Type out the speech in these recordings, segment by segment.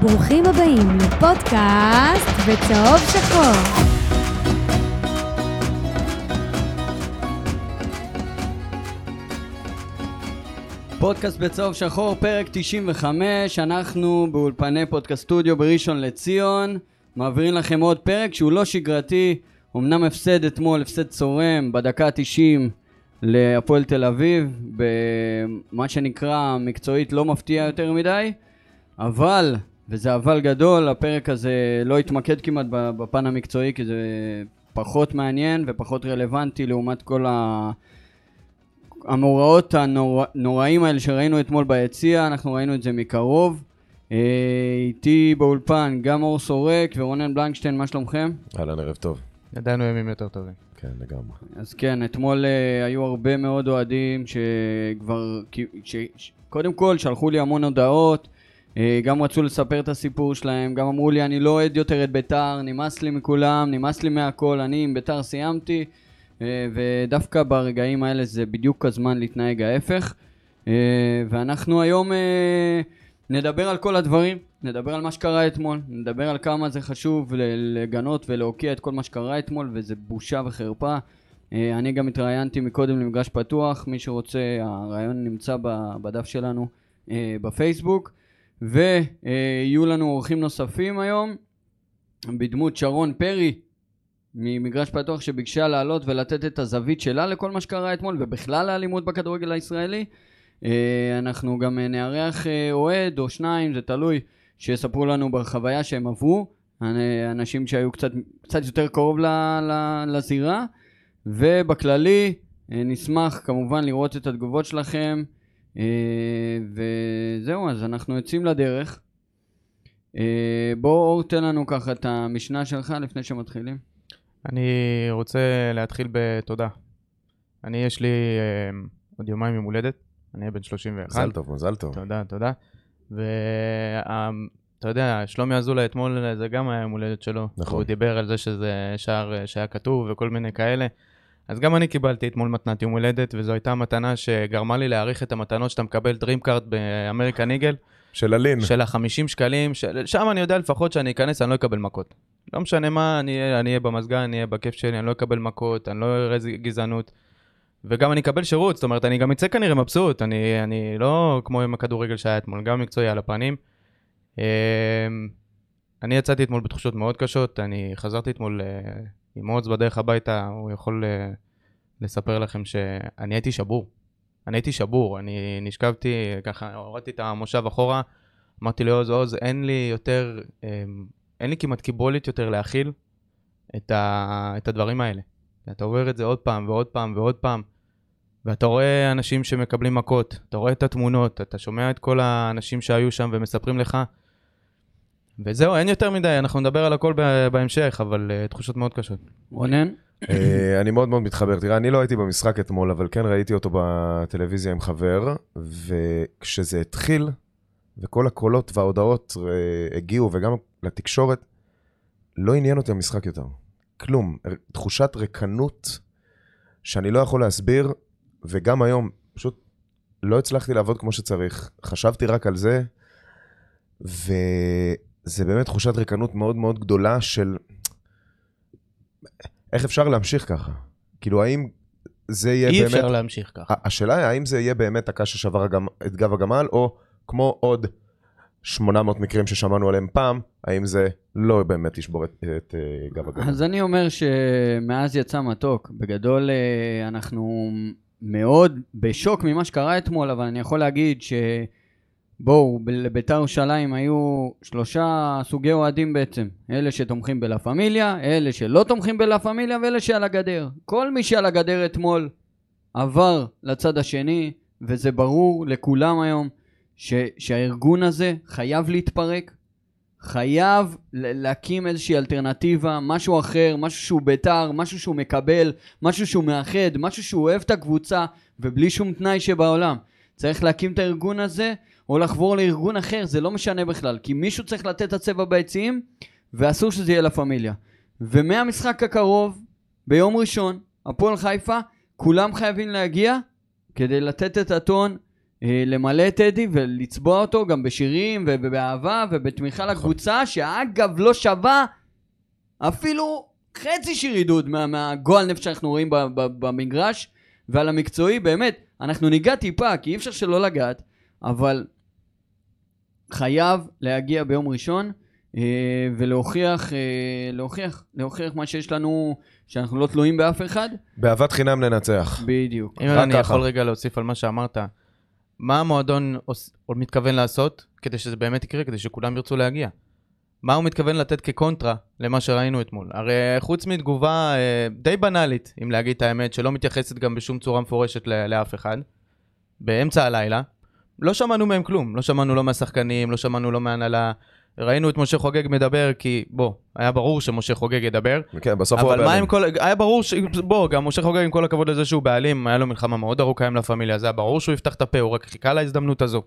ברוכים הבאים לפודקאסט בצהוב שחור. פודקאסט בצהוב שחור, פרק 95, אנחנו באולפני פודקאסט סטודיו בראשון לציון, מעבירים לכם עוד פרק שהוא לא שגרתי, אמנם הפסד אתמול, הפסד צורם בדקה ה-90 להפועל תל אביב, במה שנקרא מקצועית לא מפתיע יותר מדי, אבל, וזה אבל גדול, הפרק הזה לא התמקד כמעט בפן המקצועי כי זה פחות מעניין ופחות רלוונטי לעומת כל ה... המאורעות הנוראים האלה שראינו אתמול ביציע, אנחנו ראינו את זה מקרוב. אה, איתי באולפן גם אור סורק ורונן בלנקשטיין, מה שלומכם? אהלן, ערב טוב. ידענו ימים יותר טובים. כן, לגמרי. אז כן, אתמול uh, היו הרבה מאוד אוהדים שכבר, ש, ש, קודם כל שלחו לי המון הודעות, גם רצו לספר את הסיפור שלהם, גם אמרו לי אני לא אוהד יותר את ביתר, נמאס לי מכולם, נמאס לי מהכל, אני עם ביתר סיימתי. אה, ודווקא ברגעים האלה זה בדיוק הזמן להתנהג ההפך. אה, ואנחנו היום אה, נדבר על כל הדברים, נדבר על מה שקרה אתמול, נדבר על כמה זה חשוב לגנות ולהוקיע את כל מה שקרה אתמול, וזה בושה וחרפה. אני גם התראיינתי מקודם למגרש פתוח, מי שרוצה, הרעיון נמצא בדף שלנו בפייסבוק. ויהיו לנו אורחים נוספים היום, בדמות שרון פרי, ממגרש פתוח שביקשה לעלות ולתת את הזווית שלה לכל מה שקרה אתמול ובכלל האלימות בכדורגל הישראלי. אה, אנחנו גם נארח אה, אוהד או שניים, זה תלוי, שיספרו לנו בחוויה שהם עברו, אנשים שהיו קצת, קצת יותר קרוב לזירה, ובכללי אה, נשמח כמובן לראות את התגובות שלכם, וזהו, אז אנחנו יוצאים לדרך. בואו תן לנו ככה את המשנה שלך לפני שמתחילים. אני רוצה להתחיל בתודה. אני, יש לי אה, עוד יומיים יום הולדת, אני אהיה בן 31. מזל טוב, מזל טוב. תודה, תודה. ואתה יודע, שלומי אזולאי אתמול זה גם היה יום הולדת שלו. נכון. הוא דיבר על זה שזה שער אה, שהיה כתוב וכל מיני כאלה. אז גם אני קיבלתי אתמול מתנת יום הולדת, וזו הייתה מתנה שגרמה לי להעריך את המתנות שאתה מקבל DreamCard באמריקן איגל. של הלין. של ה-50 שקלים, של... שם אני יודע לפחות שאני אכנס, אני לא אקבל מכות. לא משנה מה, אני אהיה במזגן, אני אהיה בכיף שלי, אני לא אקבל מכות, אני לא אראה גזענות. וגם אני אקבל שירות, זאת אומרת, אני גם אצא כנראה מבסוט, אני, אני לא כמו עם הכדורגל שהיה אתמול, גם מקצועי על הפנים. אמ, אני יצאתי אתמול בתחושות מאוד קשות, אני חזרתי אתמול אה, עם עוז בדרך הביתה, הוא יכול אה, לספר לכם שאני הייתי שבור. אני הייתי שבור, אני נשכבתי, ככה הורדתי את המושב אחורה, אמרתי לעוז, עוז, אין לי יותר, אמ, אין לי כמעט קיבולת יותר להכיל את, ה, את הדברים האלה. אתה עובר את זה עוד פעם ועוד פעם ועוד פעם, ואתה רואה אנשים שמקבלים מכות, אתה רואה את התמונות, אתה שומע את כל האנשים שהיו שם ומספרים לך, וזהו, אין יותר מדי, אנחנו נדבר על הכל בהמשך, אבל uh, תחושות מאוד קשות. רונן? אה, אני מאוד מאוד מתחבר. תראה, אני לא הייתי במשחק אתמול, אבל כן ראיתי אותו בטלוויזיה עם חבר, וכשזה התחיל, וכל הקולות וההודעות אה, הגיעו, וגם לתקשורת, לא עניין אותי המשחק יותר. כלום. תחושת ריקנות שאני לא יכול להסביר, וגם היום, פשוט לא הצלחתי לעבוד כמו שצריך. חשבתי רק על זה, וזה באמת תחושת ריקנות מאוד מאוד גדולה של... איך אפשר להמשיך ככה? כאילו, האם זה יהיה אי באמת... אי אפשר להמשיך ככה. השאלה היא, האם זה יהיה באמת הקש ששבר את גב הגמל, או כמו עוד 800 מקרים ששמענו עליהם פעם, האם זה לא באמת ישבור את, את uh, גב הגמל? אז אני אומר שמאז יצא מתוק. בגדול, uh, אנחנו מאוד בשוק ממה שקרה אתמול, אבל אני יכול להגיד ש... בואו, לביתר ירושלים היו שלושה סוגי אוהדים בעצם. אלה שתומכים בלה פמיליה, אלה שלא תומכים בלה פמיליה ואלה שעל הגדר. כל מי שעל הגדר אתמול עבר לצד השני, וזה ברור לכולם היום ש- שהארגון הזה חייב להתפרק, חייב להקים איזושהי אלטרנטיבה, משהו אחר, משהו שהוא ביתר, משהו שהוא מקבל, משהו שהוא מאחד, משהו שהוא אוהב את הקבוצה, ובלי שום תנאי שבעולם. צריך להקים את הארגון הזה, או לחבור לארגון אחר, זה לא משנה בכלל, כי מישהו צריך לתת את הצבע ביציעים, ואסור שזה יהיה לה פמיליה. ומהמשחק הקרוב, ביום ראשון, הפועל חיפה, כולם חייבים להגיע כדי לתת את הטון אה, למלא את טדי ולצבוע אותו גם בשירים ובאהבה ובתמיכה נכון. לקבוצה, שאגב לא שווה אפילו חצי שיר עידוד מה, מהגועל נפש שאנחנו רואים ב- ב- במגרש, ועל המקצועי, באמת, אנחנו ניגע טיפה, כי אי אפשר שלא לגעת, אבל חייב להגיע ביום ראשון אה, ולהוכיח, אה, להוכיח, להוכיח מה שיש לנו, שאנחנו לא תלויים באף אחד. באהבת חינם לנצח. בדיוק. אם אני ככה. יכול רגע להוסיף על מה שאמרת, מה המועדון עוש- עוד מתכוון לעשות כדי שזה באמת יקרה, כדי שכולם ירצו להגיע? מה הוא מתכוון לתת כקונטרה למה שראינו אתמול? הרי חוץ מתגובה אה, די בנאלית, אם להגיד את האמת, שלא מתייחסת גם בשום צורה מפורשת לאף אחד, באמצע הלילה, לא שמענו מהם כלום. לא שמענו לא מהשחקנים, לא שמענו לא מהנהלה. ראינו את משה חוגג מדבר, כי בוא, היה ברור שמשה חוגג ידבר. כן, בסוף הוא אבל מה הבעלים. עם כל... היה ברור ש... בוא, גם משה חוגג, עם כל הכבוד לזה שהוא בעלים, היה לו מלחמה מאוד ארוכה עם לה פמיליה, זה היה ברור שהוא יפתח את הפה, הוא רק חיכה להזדמנות הזו.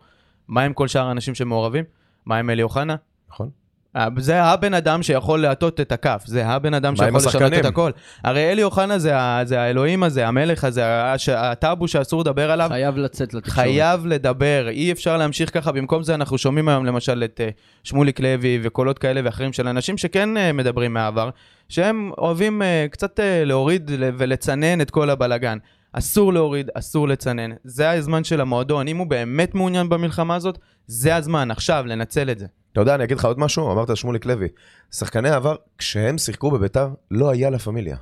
מה עם כל שאר האנשים שמעורבים? מה עם אלי אוחנה? נכון. אה, זה הבן אדם שיכול להטות את הכף, זה הבן אדם שיכול לשנות? את הכל. הרי אלי אוחנה זה. זה האלוהים הזה, המלך הזה, הש... הטאבו שאסור לדבר עליו. חייב לצאת לתקשורת. חייב לדבר, אי אפשר להמשיך ככה, במקום זה אנחנו שומעים היום למשל את uh, שמוליק לוי וקולות כאלה ואחרים של אנשים שכן uh, מדברים מהעבר, שהם אוהבים uh, קצת uh, להוריד ולצנן את כל הבלגן. אסור להוריד, אסור לצנן, זה הזמן של המועדון, אם הוא באמת מעוניין במלחמה הזאת, זה הזמן, עכשיו, לנצל את זה. אתה יודע, אני אגיד לך עוד משהו, אמרת שמוליק לוי. שחקני העבר, כשהם שיחקו בביתר, לא היה לה פמיליה.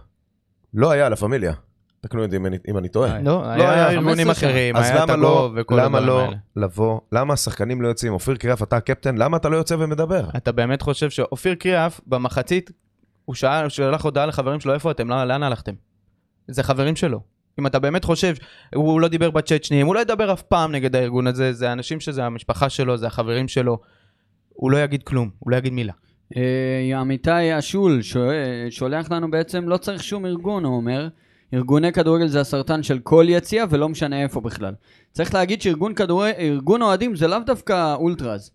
לא היה לה פמיליה. תקנו אותי אם אני- אם אני טועה. לא, היה היה ארגונים 15 שנה. אחרים, אז היה למה לא, תגוב וכל למה הדברים לא האלה. לבוא, למה השחקנים לא יוצאים? אופיר קריאף, אתה הקפטן, למה אתה לא יוצא ומדבר? אתה באמת חושב שאופיר קריאף, במחצית, הוא שאל, הוא שלח הודעה לחברים שלו, איפה אתם? לא- לאן הלכתם? זה חברים שלו. אם אתה באמת חושב, הוא לא דיבר בצ'אט שניים, הוא לא ידבר אף פעם נגד הארגון הזה, זה האנשים שזה המשפחה שלו, זה החברים שלו. הוא לא יגיד כלום, הוא לא יגיד מילה. אה, עמיתי שואל- שולח לנו בעצם, לא צריך שום ארגון, הוא אומר. ארגוני כדורגל זה הסרטן של כל יציע ולא משנה איפה בכלל. צריך להגיד שארגון כדורגל, אוהדים זה לאו דווקא אולטראז.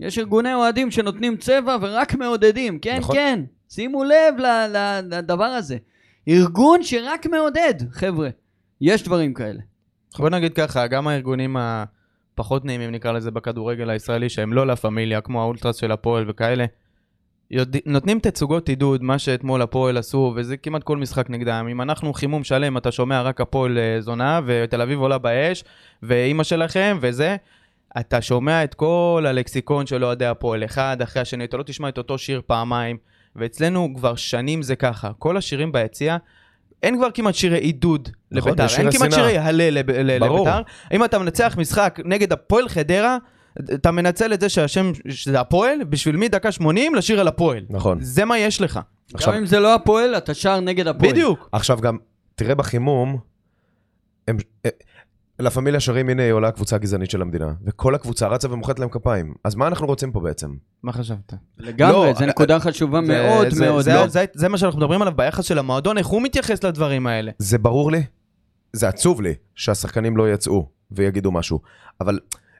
יש ארגוני אוהדים שנותנים צבע ורק מעודדים, כן, נכון. כן. שימו לב לדבר הזה. ארגון שרק מעודד, חבר'ה. יש דברים כאלה. בוא נגיד ככה, גם הארגונים הפחות נעימים נקרא לזה בכדורגל הישראלי, שהם לא לה פמיליה, כמו האולטרס של הפועל וכאלה, יודע, נותנים תצוגות עידוד, מה שאתמול הפועל עשו, וזה כמעט כל משחק נגדם. אם אנחנו חימום שלם, אתה שומע רק הפועל אה, זונה, ותל אביב עולה באש, ואימא שלכם, וזה, אתה שומע את כל הלקסיקון של אוהדי הפועל, אחד אחרי השני, אתה לא תשמע את אותו שיר פעמיים, ואצלנו כבר שנים זה ככה. כל השירים ביציע, אין כבר כמעט שירי עידוד נכון, לביתר, אין כמעט שנאה. שירי הלל לב-. לביתר. אם אתה מנצח משחק נגד הפועל חדרה, אתה מנצל את זה שהשם, שזה הפועל, בשביל מי דקה 80 לשיר על הפועל. נכון. זה מה יש לך. עכשיו- גם אם זה לא הפועל, אתה שר נגד הפועל. בדיוק. עכשיו גם, תראה בחימום, הם... לה פמיליה שרים, הנה היא עולה הקבוצה הגזענית של המדינה, וכל הקבוצה רצה ומוחאת להם כפיים. אז מה אנחנו רוצים פה בעצם? מה חשבת? לגמרי, לא, זו אה, נקודה חשובה זה- מאוד זה- מאוד. זה- לא. זה- זה מה שאנחנו מדברים עליו ביחס של המועדון, איך הוא מתייחס לדברים האלה. זה ברור לי, זה עצוב לי שהשחקנים לא יצאו ויגידו משהו, אבל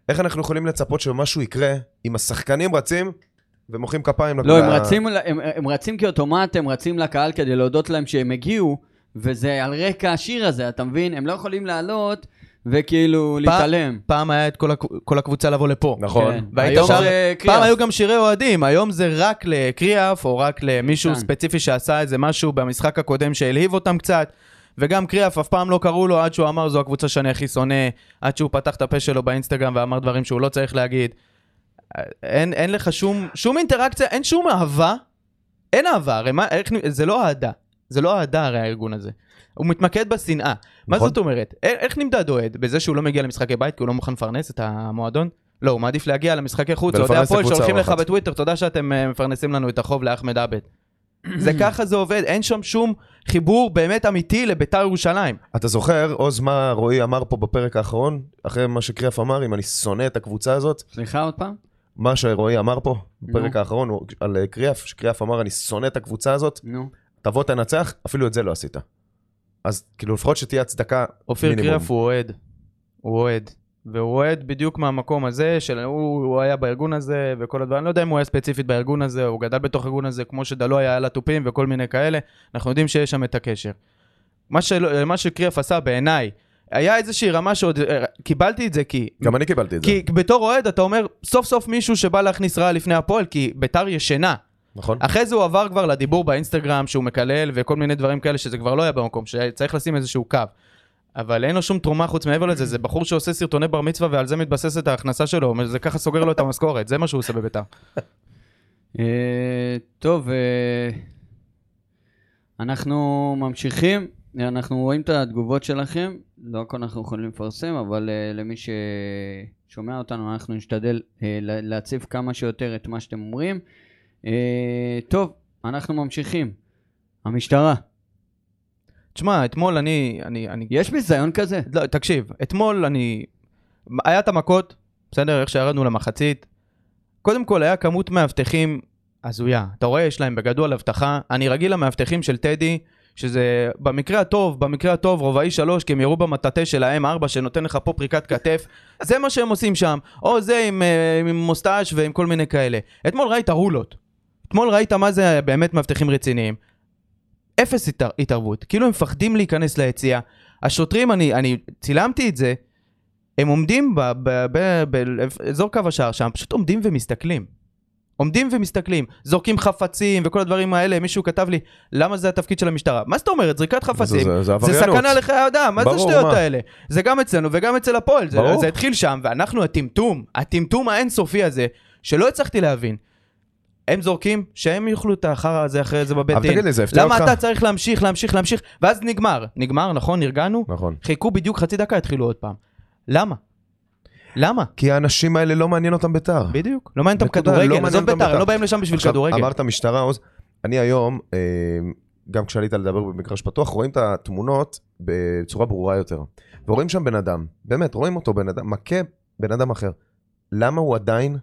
איך אנחנו יכולים לצפות שמשהו יקרה אם השחקנים רצים ומוחאים כפיים? לא, הם רצים, הם, הם רצים כאוטומט, הם רצים לקהל כדי להודות להם שהם הגיעו, וזה על רקע השיר הזה, אתה מבין? הם לא יכולים לעלות וכאילו להתעלם. פעם היה את כל הקב- כל הקבוצה לבוא לפה. נכון. כן. והיית היום שר- זה קריאף. פעם היו גם שירי אוהדים, היום זה רק לקריאף, או רק למישהו כן. ספציפי שעשה איזה משהו במשחק הקודם שהלהיב אותם קצת. וגם קריאף, אף פעם לא קראו לו עד שהוא אמר זו הקבוצה שאני הכי שונא, עד שהוא פתח את הפה שלו באינסטגרם ואמר דברים שהוא לא צריך להגיד. אין, אין לך שום, שום אינטראקציה, אין שום אהבה. אין אהבה, הרי מה, איך, זה לא אהדה. זה לא אהדה הרי הארגון הזה. הוא מתמקד בשנאה. מה נכון. זאת אומרת? איך, נמדד אוהד? בזה שהוא לא מגיע למשחקי בית כי הוא לא מוכן לפרנס את המועדון? לא, הוא מעדיף להגיע למשחקי חוץ. אוהדי הפועל שולחים לך. בטוויטר, תודה שאתם אה, מפרנסים לנו את החוב לאחמד עבד. זה ככה זה עובד, אין שם שום חיבור באמת אמיתי לביתר ירושלים. אתה זוכר, עוז, מה רועי אמר פה בפרק האחרון, אחרי מה שקריאף אמר, אם אני שונא את הקבוצה הזאת? סליחה עוד פעם? מה שרועי אמר פה בפרק. האחרון על אה, קריאף, שקריאף אמר, אני שונא את הקבוצה הזאת, נו. תבוא תנצח, אפילו את זה לא עשית. אז כאילו לפחות שתהיה הצדקה אופיר. קריאף הוא אוהד. הוא אוהד. והוא אוהד בדיוק מהמקום הזה, של הוא, הוא היה בארגון הזה וכל הדברים, אני לא יודע אם הוא היה ספציפית בארגון הזה, הוא גדל בתוך הארגון הזה, כמו שדלו היה על התופים וכל מיני כאלה, אנחנו יודעים שיש שם את הקשר. מה, של, מה שקריאף עשה בעיניי, היה איזושהי רמה שעוד אה, קיבלתי את זה כי... גם אני קיבלתי את זה. כי בתור אוהד אתה אומר, סוף סוף מישהו שבא להכניס רע לפני הפועל, כי ביתר ישנה. נכון? אחרי זה הוא עבר כבר לדיבור באינסטגרם שהוא מקלל וכל מיני דברים כאלה שזה כבר לא היה במקום, שצריך לשים איזשהו קו. אבל אין לו שום תרומה חוץ מעבר לזה, זה בחור שעושה סרטוני בר מצווה ועל זה מתבססת ההכנסה שלו, זה ככה סוגר לו את המשכורת, זה מה שהוא עושה בביתר. אה, טוב, אה, אנחנו ממשיכים, אנחנו רואים את התגובות שלכם, לא הכל אנחנו יכולים לפרסם, אבל אה, למי ששומע אותנו, אנחנו נשתדל לה- להציף כמה שיותר את מה שאתם אומרים. אה, טוב, אנחנו ממשיכים. המשטרה, תשמע, אתמול אני, אני, אני, יש ביזיון כזה? לא, תקשיב, אתמול אני... היה את המכות, בסדר, איך שירדנו למחצית. קודם כל, היה כמות מאבטחים הזויה. אתה רואה, יש להם בגדול אבטחה. אני רגיל למאבטחים של טדי, שזה במקרה הטוב, במקרה הטוב, רובעי שלוש, כי הם ירו במטאטה של ה-M4 שנותן לך פה פריקת כתף. זה מה שהם עושים שם. או זה עם, אה, עם מוסטאז' ועם כל מיני כאלה. אתמול ראית רולות. אתמול ראית מה זה באמת מאבטחים רציניים. אפס התער, התערבות. כאילו הם מפחדים להיכנס ליציאה. השוטרים, אני, אני צילמתי את זה, הם עומדים באזור קו השער שם, פשוט עומדים ומסתכלים. עומדים ומסתכלים, זורקים חפצים וכל הדברים האלה, מישהו כתב לי, למה זה התפקיד של המשטרה? מה זאת אומרת? זריקת חפצים, זה- זה זה עבריינות. סכנה לחיי אדם, מה זה ברור, השטויות מה? האלה? זה גם אצלנו וגם אצל הפועל, זה. זה התחיל שם, ואנחנו הטמטום, הטמטום האינסופי הזה, שלא הצלחתי להבין. הם זורקים, שהם יאכלו את החרא הזה אחרי זה בבית אבל דין. תגיד לי, זה הפתיע למה אותך? אתה צריך להמשיך, להמשיך, להמשיך, ואז נגמר. נגמר, נכון? נרגענו? נכון. חיכו בדיוק חצי דקה, התחילו עוד פעם. למה? למה? כי האנשים האלה לא מעניין אותם בית"ר. בדיוק. לא מעניין אותם לא כדורגל, מעניין עזוב בית"ר, בית"ר. הם לא באים לשם בשביל כדורגל. אמרת משטרה, עוז. אני היום, אה, גם כשעלית לדבר במגרש פתוח, רואים את התמונות בצורה ברורה יותר. ורואים שם בן אדם, באמת, רואים אותו בן אדם, מכה בן אדם אחר. למה הוא עדיין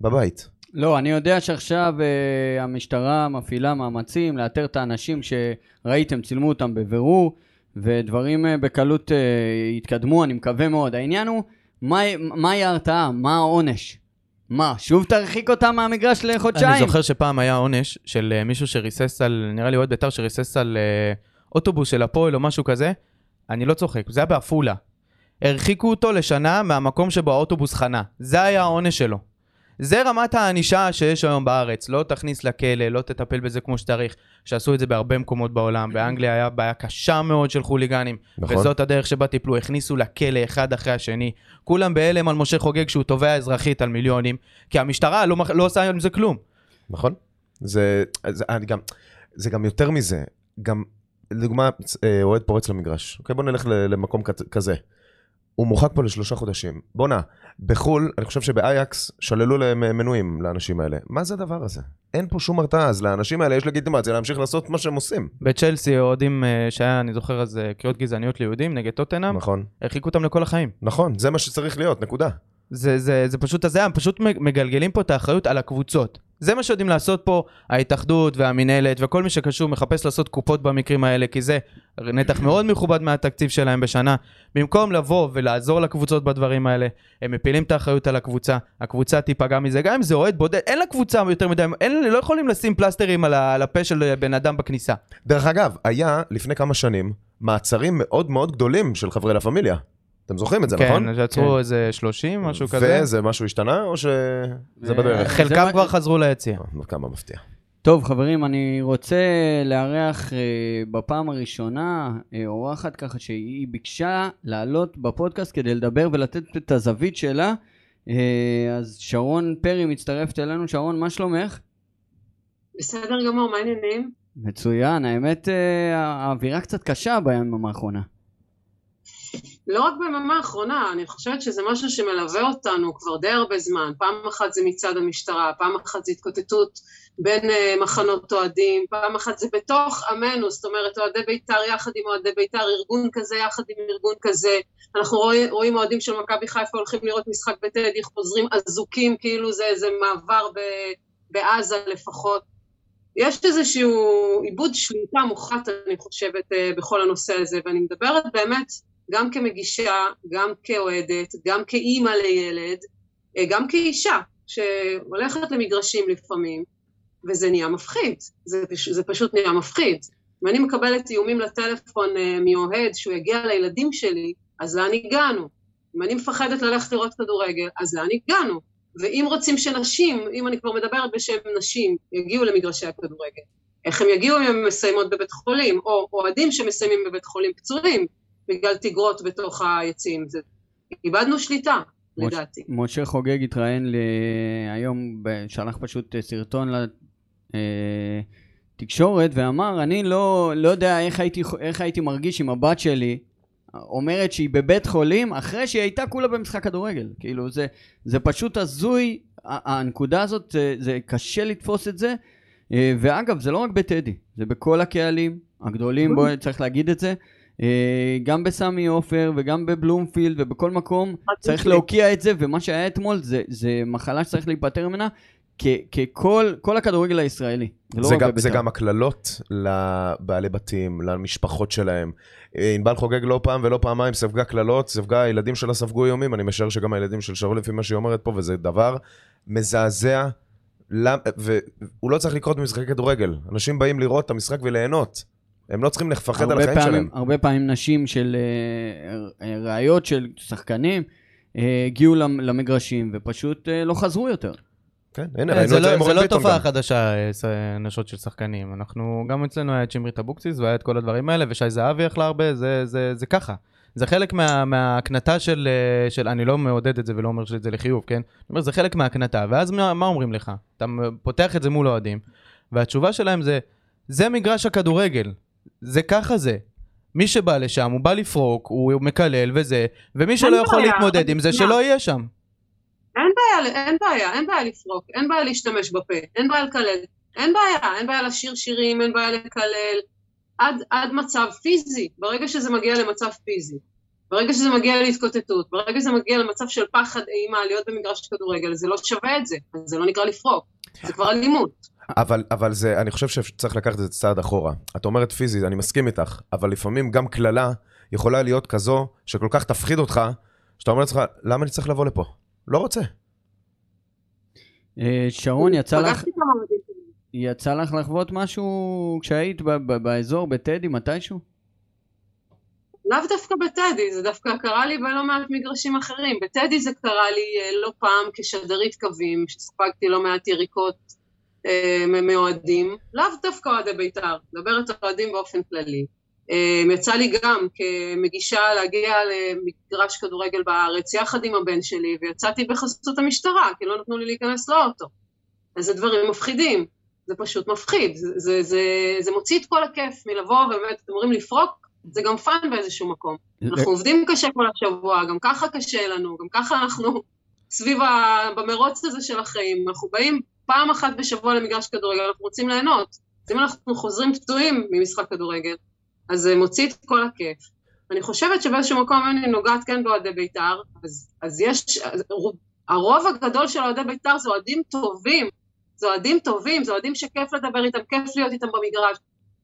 בבית? לא, אני יודע שעכשיו אה, המשטרה מפעילה מאמצים לאתר את האנשים שראיתם, צילמו אותם בבירור, ודברים אה, בקלות אה, יתקדמו, אני מקווה מאוד. העניין הוא, מה- מהי ההרתעה? מה העונש? מה, שוב תרחיק אותם מהמגרש לחודשיים? אני זוכר שפעם היה עונש של אה, מישהו שריסס על, נראה לי אוהד בית"ר שריסס על אה, אוטובוס של הפועל או משהו כזה. אני לא צוחק, זה היה בעפולה. הרחיקו אותו לשנה מהמקום שבו האוטובוס חנה. זה היה העונש שלו. זה רמת הענישה שיש היום בארץ. לא תכניס לכלא, לא תטפל בזה כמו שצריך. שעשו את זה בהרבה מקומות בעולם. באנגליה היה בעיה קשה מאוד של חוליגנים. נכון. וזאת הדרך שבה טיפלו, הכניסו לכלא אחד אחרי השני. כולם בהלם על משה חוגג שהוא תובע אזרחית על מיליונים, כי המשטרה לא, לא עושה עם זה כלום. נכון? זה, זה, אני גם, זה גם יותר מזה. גם, לדוגמה, אה, אוהד פורץ למגרש. אוקיי, בוא נלך למקום כזה. הוא מורחק פה לשלושה חודשים. בואנה, בחו"ל, אני חושב שבאייקס שללו להם אה, מנויים לאנשים האלה. מה זה הדבר הזה? אין פה שום הרתעה, אז לאנשים האלה יש לגיטימציה להמשיך לעשות מה שהם עושים. בצ'לסי אוהדים אה, שהיה, אני זוכר אז אה, קריאות גזעניות ליהודים נגד טוטנאם, נכון. הרחיקו אותם לכל החיים. נכון, זה מה שצריך להיות, נקודה. זה, זה, זה פשוט הזיה, הם פשוט מגלגלים פה את האחריות על הקבוצות. זה מה שיודעים לעשות פה ההתאחדות והמינהלת וכל מי שקשור מחפש לעשות קופות במקרים האלה, כי זה נתח מאוד מכובד מהתקציב שלהם בשנה. במקום לבוא ולעזור לקבוצות בדברים האלה, הם מפילים את האחריות על הקבוצה, הקבוצה תיפגע מזה, גם אם זה אוהד בודד, אין לקבוצה יותר מדי, אין, לא יכולים לשים פלסטרים על, על הפה של בן אדם בכניסה. דרך אגב, היה לפני כמה שנים מעצרים מאוד מאוד גדולים של חברי לה פמיליה. אתם זוכרים את זה, נכון? כן, שעצרו איזה 30, משהו כזה. וזה משהו השתנה, או שזה ו- בדרך? זה חלקם מה- כבר חזרו ליציע. אה, כמה מפתיע. טוב, חברים, אני רוצה לארח אה, בפעם הראשונה אה, אורחת ככה שהיא ביקשה לעלות בפודקאסט כדי לדבר ולתת את הזווית שלה. אה, אז שרון פרי מצטרפת אלינו. שרון, מה שלומך? בסדר גמור, מה העניינים? מצוין, האמת אה, האווירה קצת קשה בימים האחרונה. לא רק ביממה האחרונה, אני חושבת שזה משהו שמלווה אותנו כבר די הרבה זמן. פעם אחת זה מצד המשטרה, פעם אחת זה התקוטטות בין uh, מחנות אוהדים, פעם אחת זה בתוך עמנו, זאת אומרת אוהדי בית"ר יחד עם אוהדי בית"ר, ארגון כזה יחד עם ארגון כזה. אנחנו רואים, רואים אוהדים של מכבי חיפה הולכים לראות משחק בטדי, חוזרים אזוקים כאילו זה איזה מעבר ב, בעזה לפחות. יש איזשהו עיבוד שליטה מוחלט, אני חושבת, אה, בכל הנושא הזה, ואני מדברת באמת גם כמגישה, גם כאוהדת, גם כאימא לילד, אה, גם כאישה, שהולכת למגרשים לפעמים, וזה נהיה מפחיד, זה, זה פשוט נהיה מפחיד. ואני מקבלת איומים לטלפון אה, מאוהד שהוא יגיע לילדים שלי, אז לאן הגענו? אם אני מפחדת ללכת לראות כדורגל, אז לאן הגענו? ואם רוצים שנשים, אם אני כבר מדברת בשם נשים, יגיעו למגרשי הכדורגל, איך הם יגיעו אם הם מסיימות בבית חולים, או אוהדים שמסיימים בבית חולים פצועים בגלל תגרות בתוך היציעים. זה... איבדנו שליטה, לדעתי. משה חוגג התראיין היום, שלח פשוט סרטון לתקשורת ואמר, אני לא, לא יודע איך הייתי, איך הייתי מרגיש עם הבת שלי אומרת שהיא בבית חולים אחרי שהיא הייתה כולה במשחק כדורגל. כאילו זה, זה פשוט הזוי, הנקודה הזאת, זה, זה קשה לתפוס את זה. אה, ואגב, זה לא רק בטדי, זה בכל הקהלים הגדולים, בואי צריך להגיד את זה. אה, גם בסמי עופר וגם בבלומפילד ובכל מקום צריך להוקיע את זה, ומה שהיה אתמול זה, זה מחלה שצריך להיפטר ממנה, ככל כל הכדורגל הישראלי. זה, לא גם, זה גם הקללות לבעלי בתים, למשפחות שלהם. אה, ענבל חוגג לא פעם ולא פעמיים ספגה קללות, ספגה, הילדים שלה ספגו איומים, אני משער שגם הילדים של שרון לפי מה שהיא אומרת פה, וזה דבר מזעזע, למ... והוא לא צריך לקרות במשחקי כדורגל. אנשים באים לראות את המשחק וליהנות. הם לא צריכים לפחד על החיים פעמים, שלהם. הרבה פעמים נשים של uh, ראיות של שחקנים uh, הגיעו למגרשים ופשוט לא חזרו יותר. כן, הנה, ראינו את זה עם אורן ביטון גם. זה לא תופעה חדשה, נשות של שחקנים. אנחנו, גם אצלנו היה את שמרית אבוקסיס והיה את כל הדברים האלה, ושי זהבי יכלה הרבה, זה, זה, זה ככה. זה חלק מה, מההקנטה של, של, אני לא מעודד את זה ולא אומר שזה לחיוב, כן? אני אומר, זה חלק מההקנטה, ואז מה, מה אומרים לך? אתה פותח את זה מול אוהדים, והתשובה שלהם זה, זה מגרש הכדורגל, זה ככה זה. מי שבא לשם, הוא בא לפרוק, הוא מקלל וזה, ומי שלא יכול להתמודד עם זה, שלא יהיה שם. אין בעיה, אין בעיה, אין בעיה לפרוק, אין בעיה להשתמש בפה, אין בעיה לקלל, אין בעיה, אין בעיה לשיר שירים, אין בעיה לקלל, עד, עד מצב פיזי, ברגע שזה מגיע למצב פיזי, ברגע שזה מגיע להתקוטטות, ברגע שזה מגיע למצב של פחד אימה להיות במגרש כדורגל, זה לא שווה את זה, זה לא נקרא לפרוק, זה כבר אלימות. אבל, אבל זה, אני חושב שצריך לקחת את זה צעד אחורה. את אומרת פיזית, אני מסכים איתך, אבל לפעמים גם קללה יכולה להיות כזו שכל כך תפחיד אותך, שאתה אומר לעצמך, למה אני צריך לבוא לפה? לא רוצה. אה, שרון, יצא לך... יצא לך לחוות משהו כשהיית באזור, בטדי, מתישהו? לאו דווקא בטדי, זה דווקא קרה לי בלא מעט מגרשים אחרים. בטדי זה קרה לי אה, לא פעם כשדרית קווים, שספגתי לא מעט יריקות מאוהדים, לאו דווקא אוהדי בית"ר, מדברת על אוהדים באופן כללי. אה, יצא לי גם כמגישה להגיע למגרש כדורגל בארץ יחד עם הבן שלי, ויצאתי בחסות המשטרה, כי לא נתנו לי להיכנס לאוטו. אז זה דברים מפחידים, זה פשוט מפחיד, זה, זה, זה, זה מוציא את כל הכיף מלבוא ובאמת, אתם אומרים לפרוק, זה גם fun באיזשהו מקום. אנחנו עובדים קשה כל השבוע, גם ככה קשה לנו, גם ככה אנחנו סביב ה... במרוץ הזה של החיים, אנחנו באים פעם אחת בשבוע למגרש כדורגל, אנחנו רוצים ליהנות. אם אנחנו חוזרים פצועים ממשחק כדורגל, אז זה מוציא את כל הכיף. אני חושבת שבאיזשהו מקום אני נוגעת כן באוהדי בית"ר, אז, אז יש, אז, הרוב הגדול של אוהדי בית"ר זה אוהדים טובים, זה אוהדים טובים, זה אוהדים שכיף לדבר איתם, כיף להיות איתם במגרש.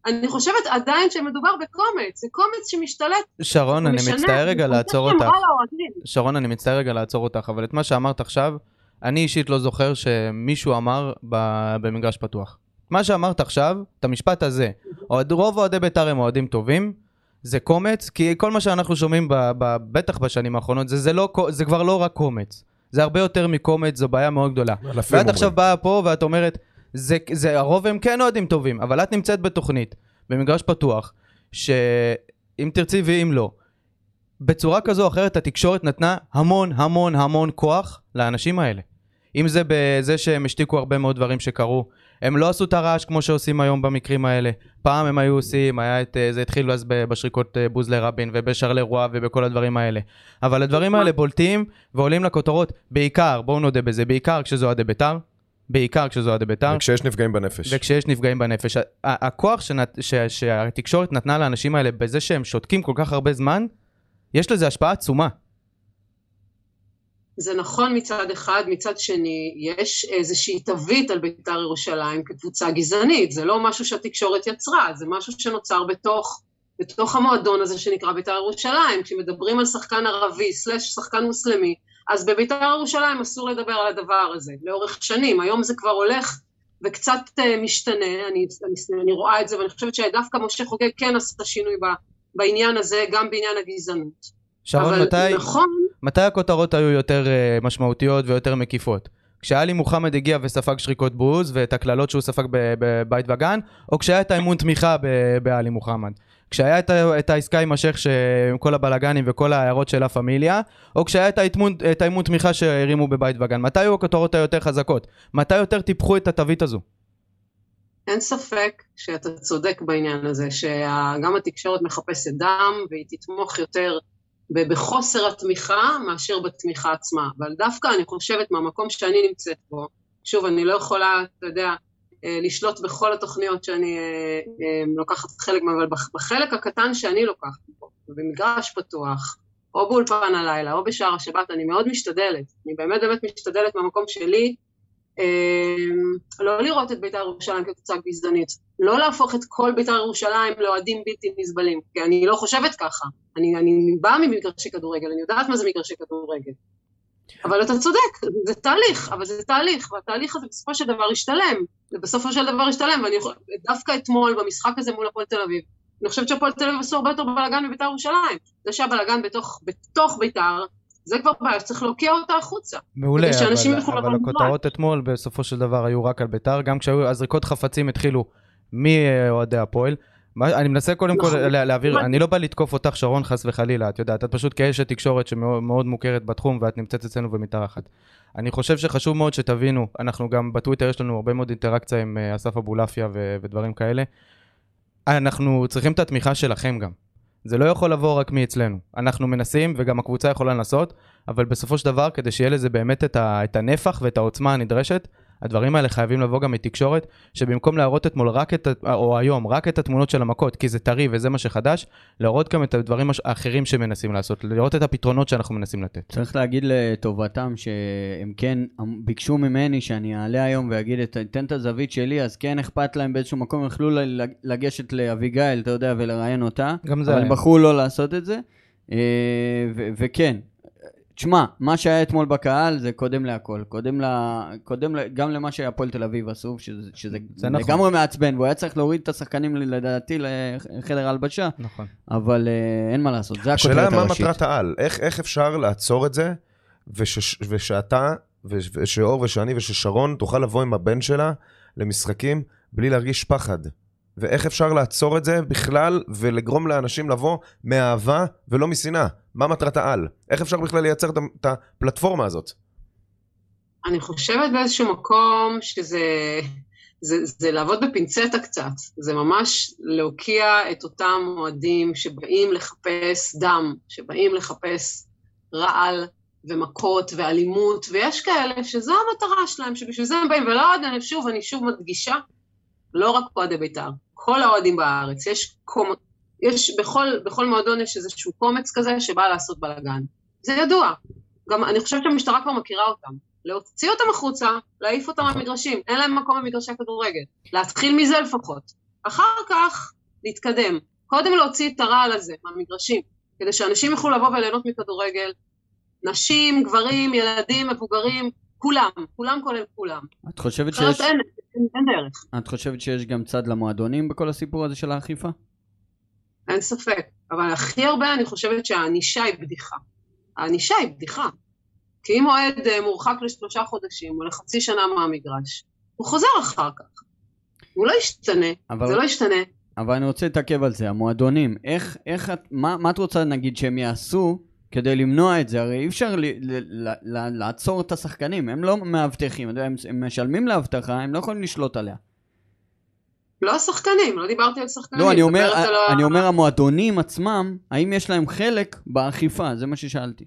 אני חושבת עדיין שמדובר בקומץ, זה קומץ שמשתלט. שרון, אני מצטער רגע לעצור אותך. שרון, אני מצטער רגע לעצור אותך, אבל את מה שאמרת עכשיו, אני אישית לא זוכר שמישהו אמר במגרש פתוח. מה שאמרת עכשיו, את המשפט הזה, רוב אוהדי בית"ר הם אוהדים טובים, זה קומץ, כי כל מה שאנחנו שומעים, ב, ב, בטח בשנים האחרונות, זה, זה, לא, זה כבר לא רק קומץ. זה הרבה יותר מקומץ, זו בעיה מאוד גדולה. ואת עכשיו באה פה ואת אומרת, זה, זה, הרוב הם כן אוהדים טובים, אבל את נמצאת בתוכנית, במגרש פתוח, שאם תרצי ואם לא, בצורה כזו או אחרת התקשורת נתנה המון המון המון כוח לאנשים האלה. אם זה בזה שהם השתיקו הרבה מאוד דברים שקרו, הם לא עשו את הרעש כמו שעושים היום במקרים האלה. פעם הם היו עושים, היה את, זה התחיל אז בשריקות אה, בוז לרבין ובשרלרואה ובכל הדברים האלה. אבל הדברים האלה בולטים ועולים לכותרות, בעיקר, בואו נודה בזה, בעיקר כשזה אוהדי בית"ר, בעיקר כשזה אוהדי בית"ר. וכשיש נפגעים בנפש. וכשיש נפגעים בנפש. הכוח שנת, ש, שהתקשורת נתנה לאנשים האלה בזה שהם שותקים כל כך הרבה זמן, יש לזה השפעה עצומה. זה נכון מצד אחד, מצד שני, יש איזושהי תווית על בית"ר ירושלים כקבוצה גזענית, זה לא משהו שהתקשורת יצרה, זה משהו שנוצר בתוך, בתוך המועדון הזה שנקרא בית"ר ירושלים, כשמדברים על שחקן ערבי סלש שחקן מוסלמי, אז בבית"ר ירושלים אסור לדבר על הדבר הזה, לאורך שנים, היום זה כבר הולך וקצת uh, משתנה, אני, אני, אני רואה את זה, ואני חושבת שדווקא משה חוגג כן עשה שינוי בעניין הזה, גם בעניין הגזענות. שרון, מתי, נכון, מתי הכותרות היו יותר אה, משמעותיות ויותר מקיפות? כשאלי מוחמד הגיע וספג שריקות בוז ואת הקללות שהוא ספג בבית וגן, או כשהיה את האמון תמיכה באלי מוחמד? כשהיה את, את העסקה עם השייח ש- עם כל הבלגנים וכל ההערות של לה פמיליה, או כשהיה את האמון, את האמון תמיכה שהרימו בבית וגן? מתי היו הכותרות היותר חזקות? מתי יותר טיפחו את התווית הזו? אין ספק שאתה צודק בעניין הזה, שגם התקשורת מחפשת דם והיא תתמוך יותר ב- בחוסר התמיכה מאשר בתמיכה עצמה. אבל דווקא אני חושבת מהמקום שאני נמצאת בו, שוב, אני לא יכולה, אתה יודע, אה, לשלוט בכל התוכניות שאני אה, אה, לוקחת חלק מהן, אבל בח- בחלק הקטן שאני לוקחת בו, במגרש פתוח, או באולפן הלילה, או בשער השבת, אני מאוד משתדלת. אני באמת באמת משתדלת מהמקום שלי, לא לראות את בית"ר ירושלים כקבוצה גזענית, לא להפוך את כל בית"ר ירושלים לאוהדים בלתי נסבלים, כי אני לא חושבת ככה. אני, אני באה ממגרשי כדורגל, אני יודעת מה זה מגרשי כדורגל. אבל אתה צודק, זה תהליך, אבל זה תהליך, והתהליך הזה בסופו של דבר ישתלם, ובסופו של דבר ישתלם, ואני יכול, דווקא אתמול במשחק הזה מול הפועל תל אביב, אני חושבת שהפועל תל אביב עשו הרבה יותר בלאגן מבית"ר ירושלים. זה שהבלאגן בתוך, בתוך בית"ר, זה כבר בעיה שצריך להוקיע אותה החוצה. מעולה, אבל, אבל הכותרות אתמול בסופו של דבר היו רק על ביתר, גם כשהיו הזריקות חפצים התחילו מאוהדי הפועל. מה- אני מנסה קודם כל נכון. לה- להעביר, נכון. אני לא בא לתקוף אותך שרון חס וחלילה, את יודעת, את פשוט כאשת תקשורת שמאוד מאוד מוכרת בתחום ואת נמצאת אצלנו במתארחת. אני חושב שחשוב מאוד שתבינו, אנחנו גם בטוויטר יש לנו הרבה מאוד אינטראקציה עם אה, אסף אבולעפיה ודברים כאלה. אנחנו צריכים את התמיכה שלכם גם. זה לא יכול לבוא רק מאצלנו. אנחנו מנסים, וגם הקבוצה יכולה לנסות, אבל בסופו של דבר, כדי שיהיה לזה באמת את, ה, את הנפח ואת העוצמה הנדרשת, הדברים האלה חייבים לבוא גם מתקשורת, שבמקום להראות אתמול רק את, או היום, רק את התמונות של המכות, כי זה טרי וזה מה שחדש, להראות גם את הדברים האחרים שמנסים לעשות, לראות את הפתרונות שאנחנו מנסים לתת. צריך להגיד לטובתם שהם כן ביקשו ממני שאני אעלה היום ואגיד, את- אתן את הזווית שלי, אז כן אכפת להם באיזשהו מקום, יכלו לגשת לאביגיל, אתה יודע, ולראיין אותה, גם זה אבל. הם בחרו לא לעשות את זה. אה, וכן, תשמע, מה שהיה אתמול בקהל זה קודם להכל, קודם, ל... קודם ל... גם למה שהפועל תל אביב עשו, שזה, שזה זה נכון. לגמרי מעצבן, והוא היה צריך להוריד את השחקנים לדעתי לחדר ההלבשה, נכון. אבל אה, אין מה לעשות, זה השאלה הכותרת מה הראשית. מטרת העל, איך, איך אפשר לעצור את זה, וש, ושאתה, וש, ושאור ושאני וששרון תוכל לבוא עם הבן שלה למשחקים בלי להרגיש פחד. ואיך אפשר לעצור את זה בכלל ולגרום לאנשים לבוא מאהבה ולא משנאה? מה מטרת העל? איך אפשר בכלל לייצר את הפלטפורמה הזאת? אני חושבת באיזשהו מקום שזה זה, זה לעבוד בפינצטה קצת, זה ממש להוקיע את אותם אוהדים שבאים לחפש דם, שבאים לחפש רעל ומכות ואלימות, ויש כאלה שזו המטרה שלהם, שבשביל זה הם באים, ולא עוד, אני שוב, אני שוב מדגישה, לא רק אוהדי בית"ר, כל האוהדים בארץ, יש, קומ... יש בכל, בכל מועדון יש איזשהו קומץ כזה שבא לעשות בלאגן. זה ידוע. גם אני חושבת שהמשטרה כבר מכירה אותם. להוציא אותם החוצה, להעיף אותם מהמגרשים, אין להם מקום במגרשי הכדורגל. להתחיל מזה לפחות. אחר כך, להתקדם. קודם להוציא את הרעל הזה מהמגרשים, כדי שאנשים יוכלו לבוא וליהנות מכדורגל. נשים, גברים, ילדים, מבוגרים, כולם, כולם כולל כולם. את חושבת שיש... אין, אין, אין דרך, את חושבת שיש גם צד למועדונים בכל הסיפור הזה של האכיפה? אין ספק. אבל הכי הרבה אני חושבת שהענישה היא בדיחה. הענישה היא בדיחה. כי אם אוהד אה, מורחק לשלושה חודשים או לחצי שנה מהמגרש, הוא חוזר אחר כך. הוא לא ישתנה, אבל- זה לא ישתנה. אבל אני רוצה להתעכב על זה, המועדונים, איך, איך את, מה, מה את רוצה נגיד שהם יעשו כדי למנוע את זה? הרי אי אפשר ל, ל, ל, ל, לעצור את השחקנים, הם לא מאבטחים, הם, הם משלמים לאבטחה, הם לא יכולים לשלוט עליה. לא השחקנים, לא דיברתי על שחקנים. לא, אני אומר, ה- אני אומר המועדונים עצמם, האם יש להם חלק באכיפה? זה מה ששאלתי.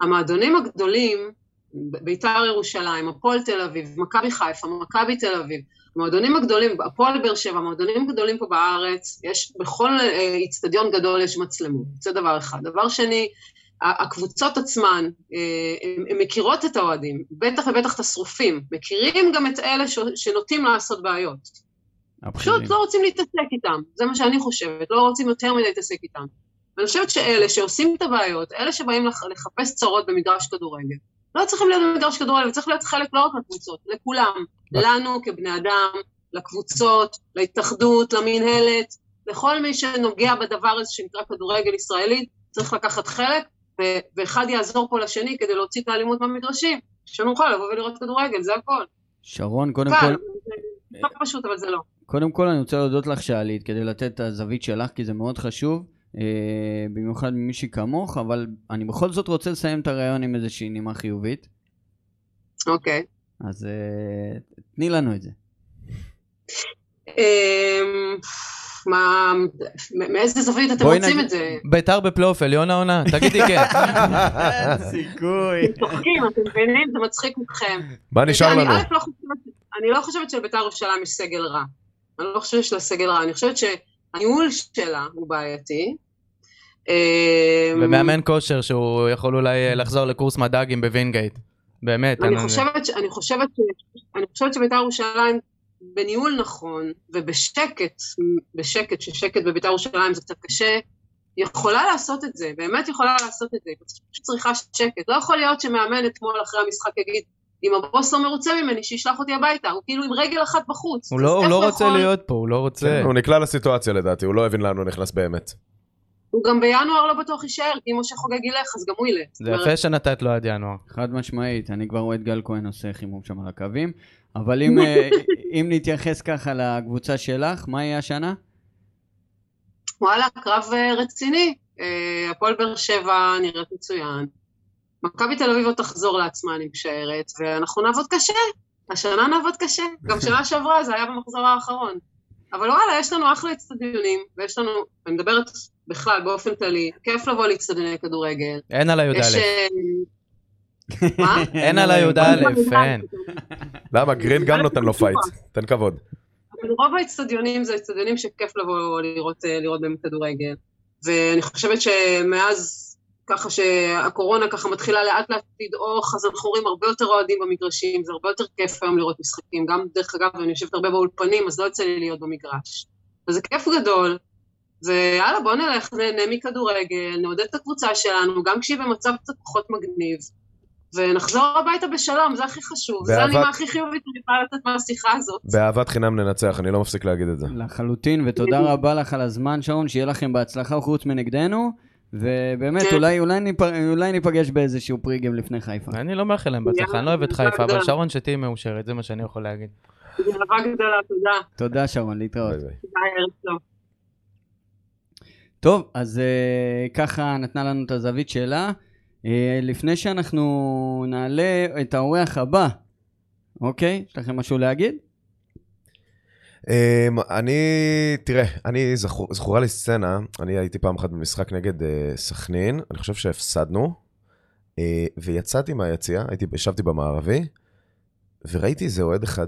המועדונים הגדולים, בית"ר ירושלים, הפועל תל אביב, מכבי חיפה, מכבי תל אביב, המועדונים הגדולים, הפועל באר שבע, המועדונים הגדולים פה בארץ, יש, בכל אה, איצטדיון גדול יש מצלמות, זה דבר אחד. דבר שני, הקבוצות עצמן, הן מכירות את האוהדים, בטח ובטח את השרופים, מכירים גם את אלה ש, שנוטים לעשות בעיות. הבכירים. פשוט לא רוצים להתעסק איתם, זה מה שאני חושבת, לא רוצים יותר מדי להתעסק איתם. ואני חושבת שאלה שעושים את הבעיות, אלה שבאים לח- לחפש צרות במגרש כדורגל, לא צריכים להיות במגרש כדורגל, צריך להיות חלק לא רק לקבוצות, לכולם, לנו כבני אדם, לקבוצות, להתאחדות, למינהלת, לכל מי שנוגע בדבר הזה שנקרא כדורגל ישראלי, צריך לקחת חלק, ו- ואחד יעזור פה לשני כדי להוציא את האלימות מהמגרשים, שנוכל לבוא ולראות כדורגל, זה הכל. שרון, קודם כל, זה לא פשוט, אבל זה לא. קודם כל אני רוצה להודות לך שעלית כדי לתת את הזווית שלך, כי זה מאוד חשוב, במיוחד ממישהי כמוך, אבל אני בכל זאת רוצה לסיים את הרעיון עם איזושהי נימה חיובית, אוקיי. אז אה, תני לנו את זה. אמ, מה, מאיזה זווית אתם רוצים את זה? ביתר בפלייאוף עליון העונה? תגידי כן. אין סיכוי. אתם צוחקים, אתם מבינים? זה מצחיק אתכם. מה נשאר לנו? לא אני לא חושבת שלבית"ר ירושלים יש סגל רע. אני לא חושבת שיש לה סגל רע, אני חושבת שהניהול שלה הוא בעייתי. אמ, ומאמן כושר שהוא יכול אולי אה, לחזור לקורס מד"גים בווינגייט. באמת. אני חושבת, ש- אני חושבת, ש- אני חושבת שבית"ר ירושלים בניהול נכון ובשקט, בשקט, ששקט בבית"ר ירושלים זה קצת קשה, יכולה לעשות את זה, באמת יכולה לעשות את זה, היא פשוט צריכה שקט. לא יכול להיות שמאמן אתמול אחרי המשחק יגיד, אם הבוס לא מרוצה ממני, שישלח אותי הביתה, הוא כאילו עם רגל אחת בחוץ. הוא לא, הוא לא רוצה יכול- להיות פה, הוא לא רוצה. כן, הוא נקלע לסיטואציה לדעתי, הוא לא הבין לאן הוא נכנס באמת. הוא גם בינואר לא בטוח יישאר, כי אם משה חוגג ילך, אז גם הוא ילך. זה יפה שנתת לו עד ינואר. חד משמעית, אני כבר רואה את גל כהן עושה חימום שם על הקווים, אבל אם, אה, אם נתייחס ככה לקבוצה שלך, מה יהיה השנה? וואלה, קרב אה, רציני. אה, הפועל באר שבע נראית מצוין. מכבי תל אביב עוד תחזור לעצמה, אני משערת, ואנחנו נעבוד קשה. השנה נעבוד קשה. גם שנה שעברה זה היה במחזור האחרון. אבל וואלה, יש לנו אחלה אצטדיונים, ויש לנו, אני מדברת בכלל, באופן כללי, כיף לבוא לאצטדיוני כדורגל. אין על הי"א. יש... אה, מה? אין על הי"א, אין. למה? גרין גם נותן לו fight, תן כבוד. אבל רוב האצטדיונים זה אצטדיונים שכיף לבוא לראות, לראות בהם כדורגל. ואני חושבת שמאז, ככה שהקורונה ככה מתחילה לאט לאט לדעוך, אז אנחנו רואים הרבה יותר אוהדים במגרשים, זה הרבה יותר כיף היום לראות משחקים. גם, דרך אגב, אני יושבת הרבה באולפנים, אז לא יוצא לי להיות במגרש. וזה כיף גדול, ויאללה, בוא נלך, נהנה מכדורגל, נעודד את הקבוצה שלנו, גם כשהיא במצב קצת פחות מגניב. ונחזור הביתה בשלום, זה הכי חשוב. זה באהבת- הנימה הכי חיובית שאני יכולה לתת מהשיחה הזאת. באהבת חינם ננצח, אני לא מפסיק להגיד את זה. לחלוטין, ותודה רבה לך על הזמן, שרון, שיהיה לכם בהצלחה חוץ מנגדנו, ובאמת, כן. אולי, אולי, ניפ... אולי ניפגש באיזשהו פריגם לפני חיפה. אני לא מאחל להם בהצלחה, אני לא אוהב את חיפה, אבל שרון שתהיי מאושרת, זה מה שאני יכול להגיד. גאווה גדולה, תודה. תודה, שרון, להתראות. טוב, אז uh, ככה נתנה לנו את הזווית שלה. Uh, לפני שאנחנו נעלה את האורח הבא, אוקיי? יש לכם משהו להגיד? אמ, אני, תראה, אני, זכור- זכורה לי סצנה, אני הייתי פעם אחת במשחק נגד אה, סכנין, אני חושב שהפסדנו, אה, ויצאתי מהיציאה, הייתי, ישבתי במערבי, וראיתי איזה אוהד אחד,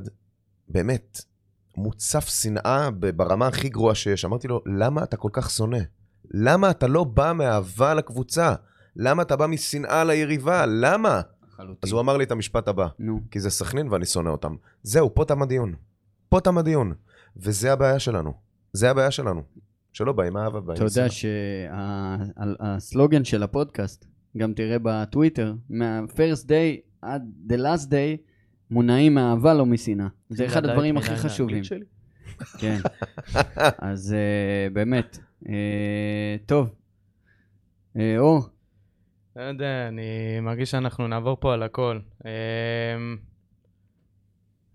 באמת, מוצף שנאה ברמה הכי גרועה שיש. אמרתי לו, למה אתה כל כך שונא? למה אתה לא בא מאהבה לקבוצה? למה אתה בא משנאה ליריבה? למה? לחלוטין. אז הוא אמר לי את המשפט הבא, נו. כי זה סכנין ואני שונא אותם. זהו, פה תם הדיון. פה תם הדיון. וזה הבעיה שלנו. זה הבעיה שלנו. שלא באים אהבה, באים אתה יודע שהסלוגן של הפודקאסט, גם תראה בטוויטר, מה-first day עד the last day, מונעים מאהבה, לא משנאה. זה אחד לדעת הדברים הכי חשובים. כן. אז אה, באמת. אה, טוב. אה, אור, לא יודע, אני מרגיש שאנחנו נעבור פה על הכל.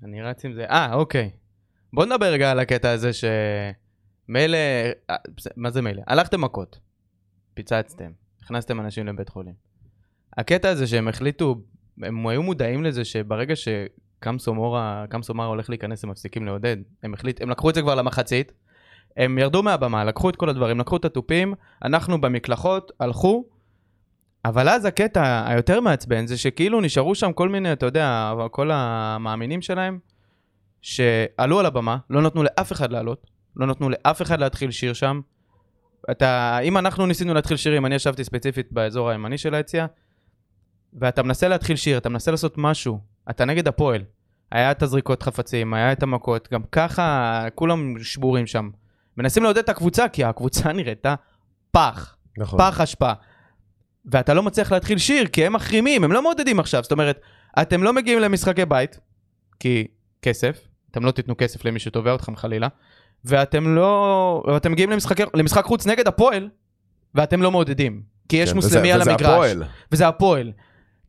אני רץ עם זה. אה, אוקיי. בוא נדבר רגע על הקטע הזה ש... מילא... אה, מה זה מילא? הלכתם מכות. פיצצתם. הכנסתם אנשים לבית חולים. הקטע הזה שהם החליטו, הם היו מודעים לזה שברגע שקם סומורה, קם סומרה הולך להיכנס, הם מפסיקים לעודד. הם החליט, הם לקחו את זה כבר למחצית. הם ירדו מהבמה, לקחו את כל הדברים, לקחו את התופים, אנחנו במקלחות, הלכו, אבל אז הקטע היותר מעצבן זה שכאילו נשארו שם כל מיני, אתה יודע, כל המאמינים שלהם, שעלו על הבמה, לא נתנו לאף אחד לעלות, לא נתנו לאף אחד להתחיל שיר שם. אתה, אם אנחנו ניסינו להתחיל שירים, אני ישבתי ספציפית באזור הימני של היציאה, ואתה מנסה להתחיל שיר, אתה מנסה לעשות משהו, אתה נגד הפועל. היה את הזריקות חפצים, היה את המכות, גם ככה כולם שבורים שם. מנסים לעודד את הקבוצה, כי הקבוצה נראתה פח. נכון. פח אשפה. ואתה לא מצליח להתחיל שיר, כי הם מחרימים, הם לא מעודדים עכשיו. זאת אומרת, אתם לא מגיעים למשחקי בית, כי כסף, אתם לא תיתנו כסף למי שתובע אתכם חלילה, ואתם לא... ואתם מגיעים למשחק, למשחק חוץ נגד הפועל, ואתם לא מעודדים. כי יש כן, מוסלמי וזה- על וזה המגרש. הפועל. וזה הפועל.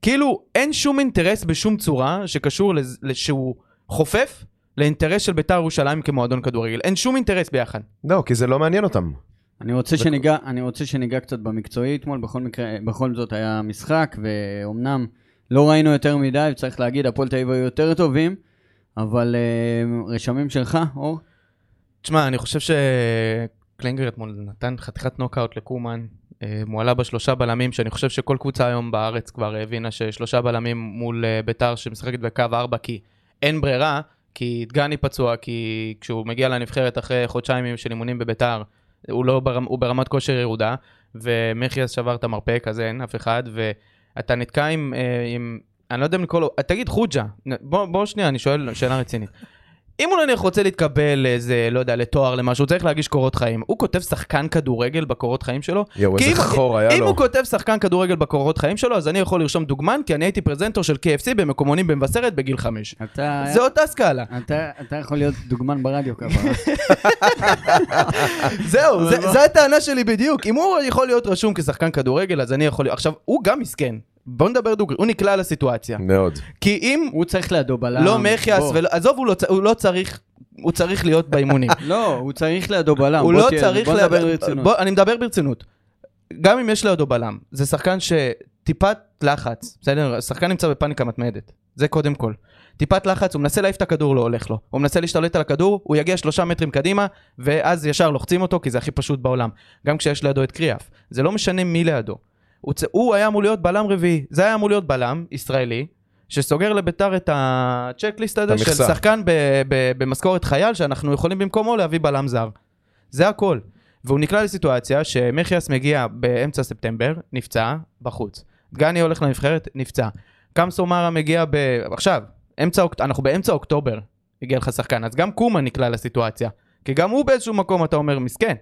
כאילו, אין שום אינטרס בשום צורה שקשור שהוא חופף לאינטרס של בית"ר ירושלים כמועדון כדורגל. אין שום אינטרס ביחד. לא, כי זה לא מעניין אותם. אני רוצה שניגע, אני רוצה שניגע קצת במקצועי אתמול, בכל מקרה, בכל זאת היה משחק, ואומנם לא ראינו יותר מדי, וצריך להגיד, הפועל תל אביב היו יותר טובים, אבל אה, רשמים שלך, אור? תשמע, אני חושב שקלינגר אתמול נתן חתיכת נוקאוט לקומן. אה, הוא עלה בשלושה בלמים, שאני חושב שכל קבוצה היום בארץ כבר הבינה ששלושה בלמים מול אה, ביתר שמשחקת בקו ארבע, כי אין ברירה, כי דגני פצוע, כי כשהוא מגיע לנבחרת אחרי חודשיים של אימונים בביתר, הוא, לא ברמ, הוא ברמת כושר ירודה, ומחיאס שבר את המרפק, אז אין אף אחד, ואתה נתקע עם, אה, עם אני לא יודע אם לקרוא לו, תגיד חוג'ה, בוא, בוא שנייה, אני שואל שאלה רצינית. אם הוא נניח רוצה להתקבל לאיזה, לא יודע, לתואר, למשהו, הוא צריך להגיש קורות חיים. הוא כותב שחקן כדורגל בקורות חיים שלו? יואו, איזה אם- חור היה אם לו. הוא כותב שחקן כדורגל בקורות חיים שלו, אז אני יכול לרשום דוגמן, כי אני הייתי פרזנטור של KFC במקומונים במבשרת בגיל חמש. אתה, זה אותה סקאלה. אתה, אתה יכול להיות דוגמן ברדיו ככה. זהו, זה- זו הטענה שלי בדיוק. אם הוא יכול להיות רשום כשחקן כדורגל, אז אני יכול. עכשיו, הוא גם מסכן. בוא נדבר דוגרי, הוא נקלע לסיטואציה. מאוד. כי אם הוא צריך לידו בלם. לא מחיאס. ולא- עזוב, הוא לא הוא לא צריך... הוא צריך להיות באימונים. לא, הוא צריך לידו בלם. הוא לא תהיה- צריך... בוא לה- נדבר ברצינות. בוא, אני מדבר ברצינות. גם אם יש לידו בלם, זה שחקן שטיפת לחץ, בסדר? השחקן נמצא בפאניקה מתמדת. זה קודם כל. טיפת לחץ, הוא מנסה להעיף את הכדור, לא הולך לו. הוא מנסה להשתלט על הכדור, הוא יגיע שלושה מטרים קדימה, ואז ישר לוחצים אותו, כי זה הכי פשוט בעולם. גם כשיש לידו את קריאף. זה לא משנה מי לידו. הוא, צ... הוא היה אמור להיות בלם רביעי. זה היה אמור להיות בלם ישראלי, שסוגר לביתר את הצ'קליסט הזה של. שחקן ב... ב... במשכורת חייל, שאנחנו יכולים במקומו להביא בלם זר. זה הכל. והוא נקלע לסיטואציה שמחיאס מגיע באמצע ספטמבר, נפצע, בחוץ. דגני הולך לנבחרת, נפצע. קמסו מארה מגיע ב... עכשיו, אמצע. אנחנו באמצע אוקטובר, הגיע לך שחקן, אז גם קומה נקלע לסיטואציה. כי גם הוא באיזשהו מקום, אתה אומר, מסכן.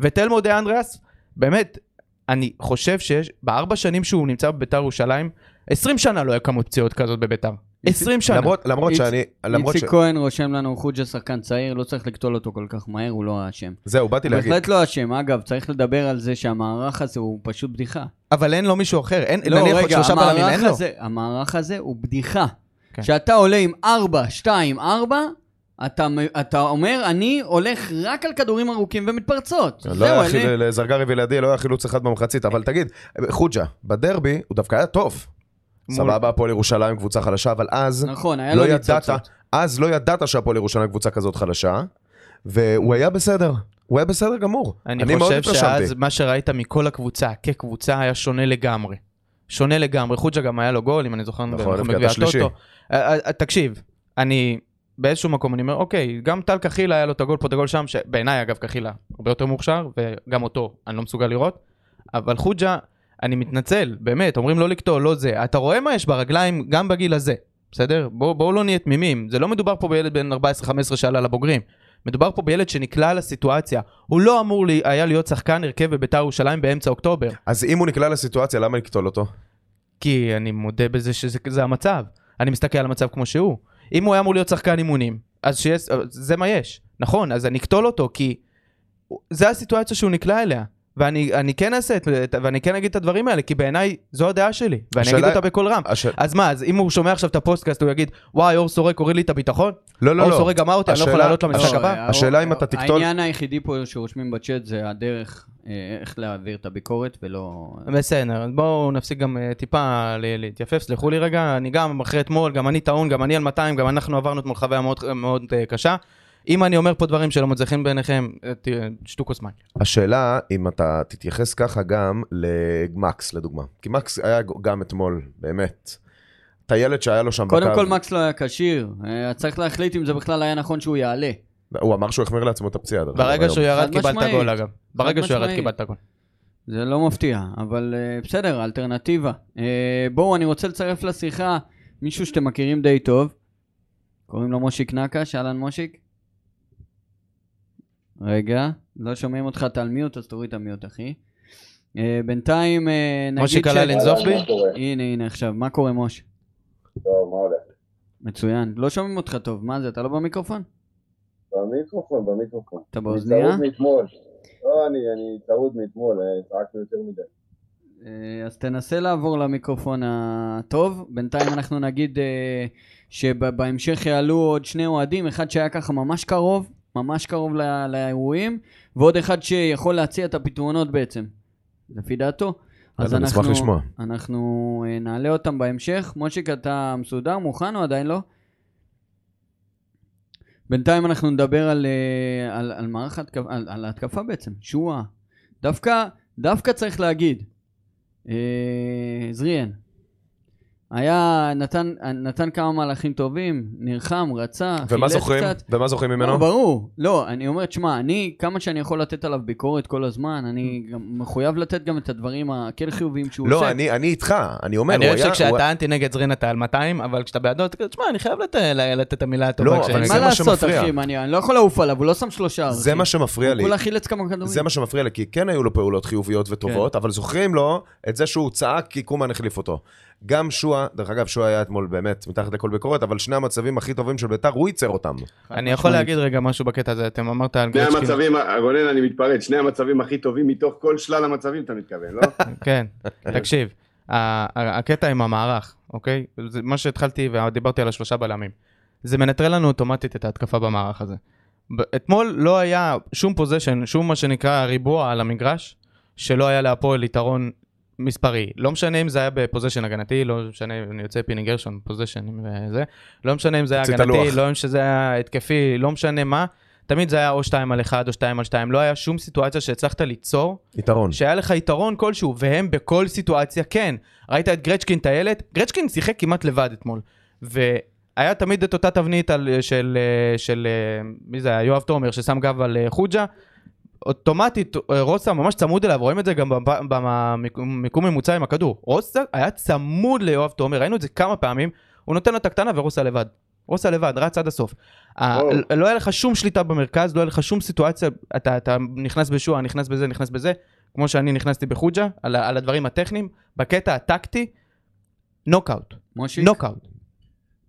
ותלמו דה אנדריאס, באמת, אני חושב שיש, בארבע שנים שהוא נמצא בביתר ירושלים, 20 שנה לא היה כמות פציעות כזאת בביתר. 20 שנה. למרות, למרות איצ- שאני, למרות ש... איציק כהן רושם לנו חוג'ה שחקן צעיר, לא צריך לקטול אותו כל כך מהר, הוא לא האשם. זהו, באתי להגיד. בהחלט לא אשם. אגב, צריך לדבר על זה שהמערך הזה הוא פשוט בדיחה. אבל אין לו מישהו אחר, אין, לא, נניח רגע, שלושה בלמים, אין לו. הזה, המערך הזה הוא בדיחה. כן. כשאתה עולה עם 4, 2, 4, אתה, אתה אומר, אני הולך רק על כדורים ארוכים ומתפרצות. לא זהו, אני- לזרגרי ולידי, לא היה חילוץ אחד במחצית, אבל תגיד, חוג'ה, בדרבי הוא דווקא היה טוב. מול- סבבה, הפועל ירושלים קבוצה חלשה, אבל אז נכון, היה לא לו ידעת. אז לא ידעת שהפועל ירושלים קבוצה כזאת חלשה, והוא היה בסדר, הוא היה בסדר גמור. אני, מאוד חושב. שאז מה שראית מכל הקבוצה כקבוצה היה שונה לגמרי. שונה לגמרי. חוג'ה גם היה לו גול, אם אני זוכר, נכון, נכון, הבקיע את בגביע השלישי. אה, אה, תקשיב, אני באיזשהו מקום, אני אומר, אוקיי, גם טל קחילה היה לו את הגול פה, את הגול שם, שבעיניי אגב קחילה הרבה יותר מוכשר, וגם אותו אני לא מסוגל לראות, אבל חוג'ה, אני מתנצל, באמת, אומרים לא לקטוע, לא זה. אתה רואה מה יש ברגליים גם בגיל הזה, בסדר? בואו בוא לא נהיה תמימים. זה לא מדובר פה בילד בן 14-15 שעלה לבוגרים. מדובר פה בילד שנקלע לסיטואציה. הוא לא אמור לי, היה להיות שחקן הרכב בביתר ירושלים באמצע אוקטובר. אז אם הוא נקלע לסיטואציה, למה לקטול אותו? כי אני מודה בזה שזה זה המצב. אני מסתכל על המצב כמו שהוא. אם הוא היה אמור להיות שחקן אימונים, אז שיש, זה מה יש. נכון, אז אני אקטול אותו, כי זה הסיטואציה שהוא נקלע אליה. ואני אני כן אעשה את, את- ואני כן אגיד את הדברים האלה, כי בעיניי זו הדעה שלי, ואני השאלה- אגיד אותה בקול רם. אז מה, אז אם הוא שומע עכשיו את הפודקאסט, הוא יגיד, וואי, אור סורק הוריד לי את הביטחון? לא, לא, אור לא. סורק גמר אותי, אני לא יכול לעלות למשחק לא, הבא? השאלה אם אתה תקטול- העניין היחידי פה שרושמים בצ'אט זה הדרך, איך להעביר את הביקורת ולא... בסדר, בואו נפסיק גם אה, טיפה להתייפף, סלחו לי רגע, אני גם אחרי אתמול, גם אני טעון, גם אני על 200, גם אנחנו עברנו אתמול חוויה מאוד, מאוד אה, קשה. אם אני אומר פה דברים שלא מוצאים בעיניכם, אה, ת- שתו כוס מים. השאלה, אם אתה תתייחס ככה גם למקס, לדוגמה. כי מקס היה גם אתמול, באמת. טיילת שהיה לו שם קודם בקו. כל מקס לא היה כשיר, אה, צריך להחליט אם זה בכלל היה נכון שהוא יעלה. הוא אמר שהוא החמיר לעצמו את הפציעה. ברגע. שהוא ירד קיבלת. גול אגב. ברגע שהוא ירד. קיבלת גול. זה לא מפתיע, אבל אה, בסדר, אלטרנטיבה. אה, בואו, אני רוצה לצרף לשיחה מישהו שאתם מכירים די טוב. קוראים לו מושיק נקש, אהלן מושיק. רגע, לא שומעים אותך, אתה על מיוט, אז תוריד את המיוט, אחי. אה, בינתיים אה, נגיד מושיק עלה לנזוף בי? הנה, הנה עכשיו, מה קורה מוש? טוב, מה הולך? מצוין. לא שומעים אותך טוב, מה זה, אתה לא במיקרופון? במיקרופון, במיקרופון. אתה אני באוזנייה? צרוד מאתמול. לא, אני, אני צרוד מאתמול, אה, צעקנו יותר מדי. אה, אז תנסה לעבור למיקרופון הטוב. בינתיים אנחנו נגיד אה, שבהמשך יעלו עוד שני אוהדים, אחד שהיה ככה ממש קרוב, ממש קרוב לא- לאירועים, ועוד אחד שיכול להציע את הפתרונות בעצם, לפי דעתו. אז נשמח אנחנו. אנחנו נעלה אותם בהמשך. מושיק, אתה מסודר, מוכן או עדיין לא? בינתיים אנחנו נדבר על, אה, על, על מערך על, על ההתקפה בעצם, שועה. דווקא, דווקא צריך להגיד, אה, זריאן, היה, נתן, נתן כמה מהלכים טובים, נלחם, רצה, ומה חילץ זוכרים? קצת. ומה זוכרים ממנו? לא, ברור. לא, אני אומר, תשמע, אני, כמה שאני יכול לתת עליו ביקורת כל הזמן, אני גם מחויב לתת גם את הדברים הכן חיוביים שהוא עושה. לא, אני אני איתך, אני אומר, אני הוא אוהב היה... הוא- שכשאתה אנטי נגד זרין אתה על 200, אבל כשאתה בעדו, אתה תשמע, אני חייב לת- לתת את המילה הטובה. לא, אבל זה מה מה לעשות, שמפריע. אחי, אני אני לא יכול לעוף עליו, הוא לא שם שלושה. זה אחי. מה שמפריע לי. הוא כולה חילץ כמה כדורים. זה מה שמפריע לי, כי כן היו לו פעולות חיוביות וטובות, כן. אבל זוכרים לו את זה שהוא צעק כי קומן החליף אותו. גם שועה, דרך אגב, שועה היה אתמול באמת מתחת לכל ביקורת, אבל שני המצבים הכי טובים של ביתר, הוא ייצר אותם. אני יכול להגיד רגע משהו בקטע הזה, אתם אמרת על שני גרצ'קין. המצבים, רונן, אני מתפרץ, שני המצבים הכי טובים מתוך כל שלל המצבים, אתה מתכוון, לא? כן, תקשיב, הקטע עם המערך, אוקיי? זה מה שהתחלתי ודיברתי על השלושה בלמים. זה מנטרל לנו אוטומטית את ההתקפה במערך הזה. אתמול לא היה שום position, שום מה שנקרא ריבוע על המגרש, שלא היה להפועל יתרון מספרי. לא משנה אם זה היה ב position הגנתי, לא משנה אם אני יוצא פיני גרשון, position וזה, לא משנה אם זה היה הגנתי. לא אם שזה היה התקפי, לא משנה מה, תמיד זה היה או 2 על 1 או 2 על 2, לא היה שום סיטואציה שהצלחת ליצור יתרון. שהיה לך יתרון כלשהו, והם בכל סיטואציה כן. ראית את גרצ'קין טיילת? גרצ'קין שיחק כמעט לבד אתמול. והיה תמיד את אותה תבנית על, של, אה, של, אה, מי זה היה? יואב תומר, ששם גב על אה, חוג'ה. אוטומטית אה, רוסה ממש צמוד אליו, רואים את זה גם במ- במיקום ממוצע עם הכדור. רוסה היה צמוד ליואב תומר, ראינו את זה כמה פעמים, הוא נותן לו את הקטנה ורוסה לבד. רוסה לבד, רץ עד הסוף. לא היה לך שום שליטה במרכז, לא היה לך שום סיטואציה, אתה, אתה נכנס בשועה, נכנס בזה, נכנס בזה, כמו שאני נכנסתי בחוג'ה, על, על הדברים הטכניים, בקטע הטקטי, נוקאוט? נוקאוט.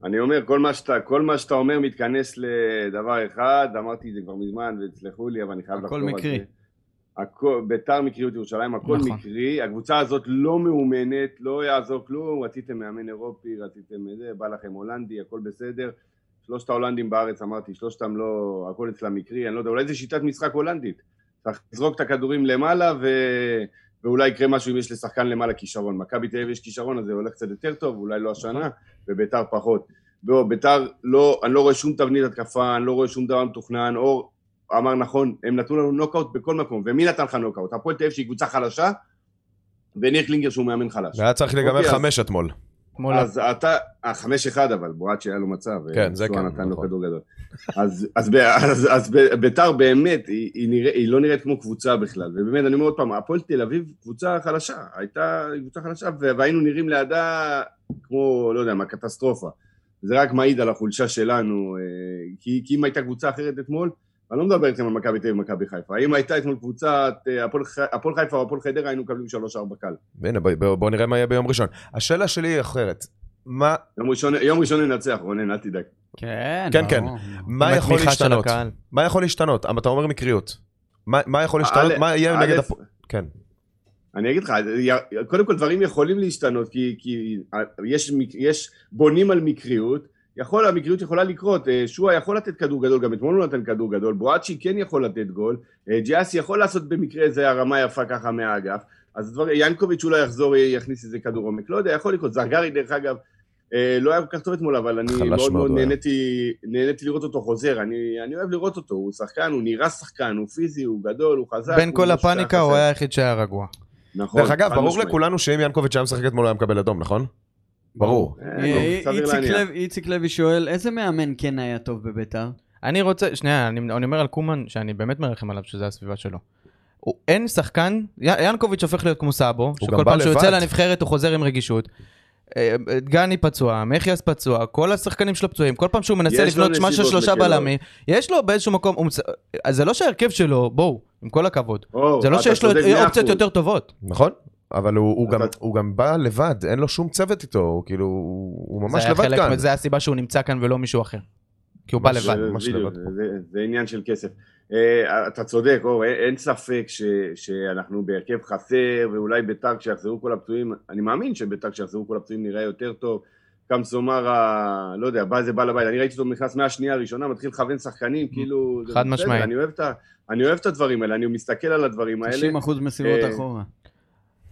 אני אומר, כל מה שאתה, כל מה שאתה אומר מתכנס לדבר אחד, אמרתי את זה כבר מזמן, ותסלחו לי, אבל אני חייב לחזור על מקרי. זה. הכל, ביתר מקריות ירושלים, הכל נכון. מקרי, הקבוצה הזאת לא מאומנת, לא יעזור כלום, רציתם מאמן אירופי, רציתם זה, בא לכם הולנדי, הכל בסדר. שלושת ההולנדים בארץ, אמרתי, שלושתם לא, הכל אצלם מקרי, אני לא יודע, אולי זה שיטת משחק הולנדית. צריך לזרוק את הכדורים למעלה ו... ואולי יקרה משהו אם יש לשחקן למעלה כישרון. מכבי תל אביב יש כישרון, אז זה הולך קצת יותר טוב, אולי לא השנה, וביתר פחות. בוא, ביתר, לא, אני לא רואה שום תבנית התקפה, אני לא רואה שום דבר מתוכנן, אור אמר נכון, הם נתנו לנו נוקאוט בכל מקום, ומי נתן לך נוקאוט? הפועל תל אביב שהיא קבוצה חלשה, וניר קלינגר שהוא מאמן חלש. והיה צריך להיגמר אוקיי, אז- חמש אתמול. אתמול אז אתה, אה, חמש אחד אבל, בועט שהיה לו מצב. כן, זה כן, נתן לו נכון. כדור גדול. אז, אז, ביתר באמת, היא, היא, נראה, היא לא נראית כמו קבוצה בכלל. ובאמת, אני אומר עוד פעם, הפועל תל אביב קבוצה חלשה. הייתה קבוצה חלשה, והיינו נראים לידה כמו, לא יודע מה, קטסטרופה. זה רק מעיד על החולשה שלנו, אה, כי, כי אם הייתה קבוצה אחרת אתמול, אני לא מדבר איתכם על מכבי תל אביב ומכבי חיפה. אם הייתה אתמול קבוצת אה, הפועל חיפה או הפועל חדרה, היינו מקבלים 3-4 קל. הנה, בוא- בוא בוא נראה מה יהיה ביום ראשון. השאלה שלי היא אחרת. מה יום ראשון, יום ראשון ננצח, רונן, אל תדאג. כן, כן, כן. מה יכול להשתנות? מה יכול להשתנות? אתה אומר מקריות. מה יכול להשתנות? מה יהיה נגד הפועל? כן. אני אגיד לך, קודם כל דברים יכולים להשתנות, כי, כי יש, מק- יש בונים על מקריות, יכול, המקריות יכולה לקרות, אה, שועה יכול לתת כדור גדול, גם אתמול הוא נתן כדור גדול, בואצ'י כן יכול לתת גול, אה, ג'יאסי יכול לעשות במקרה איזה הרמה יפה ככה מהאגף, אז דבר, ינקוביץ' אולי יחזור, אה, יכניס איזה כדור עומק, לא יודע, יכול לקרות, זרגרי דרך אגב, לא היה כל כך טוב אתמול, אבל אני מאוד מאוד. נהניתי, נהניתי לראות אותו חוזר, אני, אני אוהב לראות אותו, הוא שחקן, הוא נראה שחקן, הוא פיזי, הוא גדול, הוא חזק. בין הוא כל הפאניקה הוא. היה היחיד שהיה רגוע. נכון, דרך אגב, ברור. לכולנו שאם ינקוביץ' היה משחק אתמול הוא היה מקבל אדום, נכון? ברור. אה, אה, סביר איציק. לוי- שואל, איזה מאמן כן היה טוב בביתר? אני רוצה, שנייה, אני, אני אומר על קומן, שאני באמת מרחם עליו שזה הסביבה שלו. הוא, אין שחקן, ינקוביץ' הופך להיות כמו סאבו, שכל פעם שהוא יוצא. לנבחרת הוא חוזר עם רגישות. אה, דגני פצוע, מחיאס פצוע, כל השחקנים שלו פצועים, כל פעם שהוא מנסה לבנות מה של שלושה. בלמים, יש לו באיזשהו מקום, הוא זה לא שההרכב שלו, בואו, עם כל הכבוד, או, זה לא שיש לו אופציות. יותר טובות. נכון? אבל הוא, הוא, אתה- גם, הוא גם בא לבד, אין לו שום צוות איתו, הוא כאילו, הוא הוא ממש לבד חלק, כאן. זה הסיבה שהוא נמצא כאן ולא מישהו אחר. כי הוא בא לבד. ממש בדיוק, לבד. זה- זה עניין של כסף. אה, אתה צודק, אור, אין- אין ספק ש- שאנחנו בהרכב חסר, ואולי ביתר כשיחזרו כל הפצועים, אני מאמין שביתר כשיחזרו כל הפצועים נראה יותר טוב. קם סומרה, לא יודע, בא זה בא לבית, אני ראיתי אותו נכנס מהשנייה הראשונה, מתחיל לכוון שחקנים, כאילו... זה חד משמעית. אני אוהב את ה- אני אוהב את הדברים האלה, אני מסתכל על הדברים האלה. 90% מסירות אה, אחורה.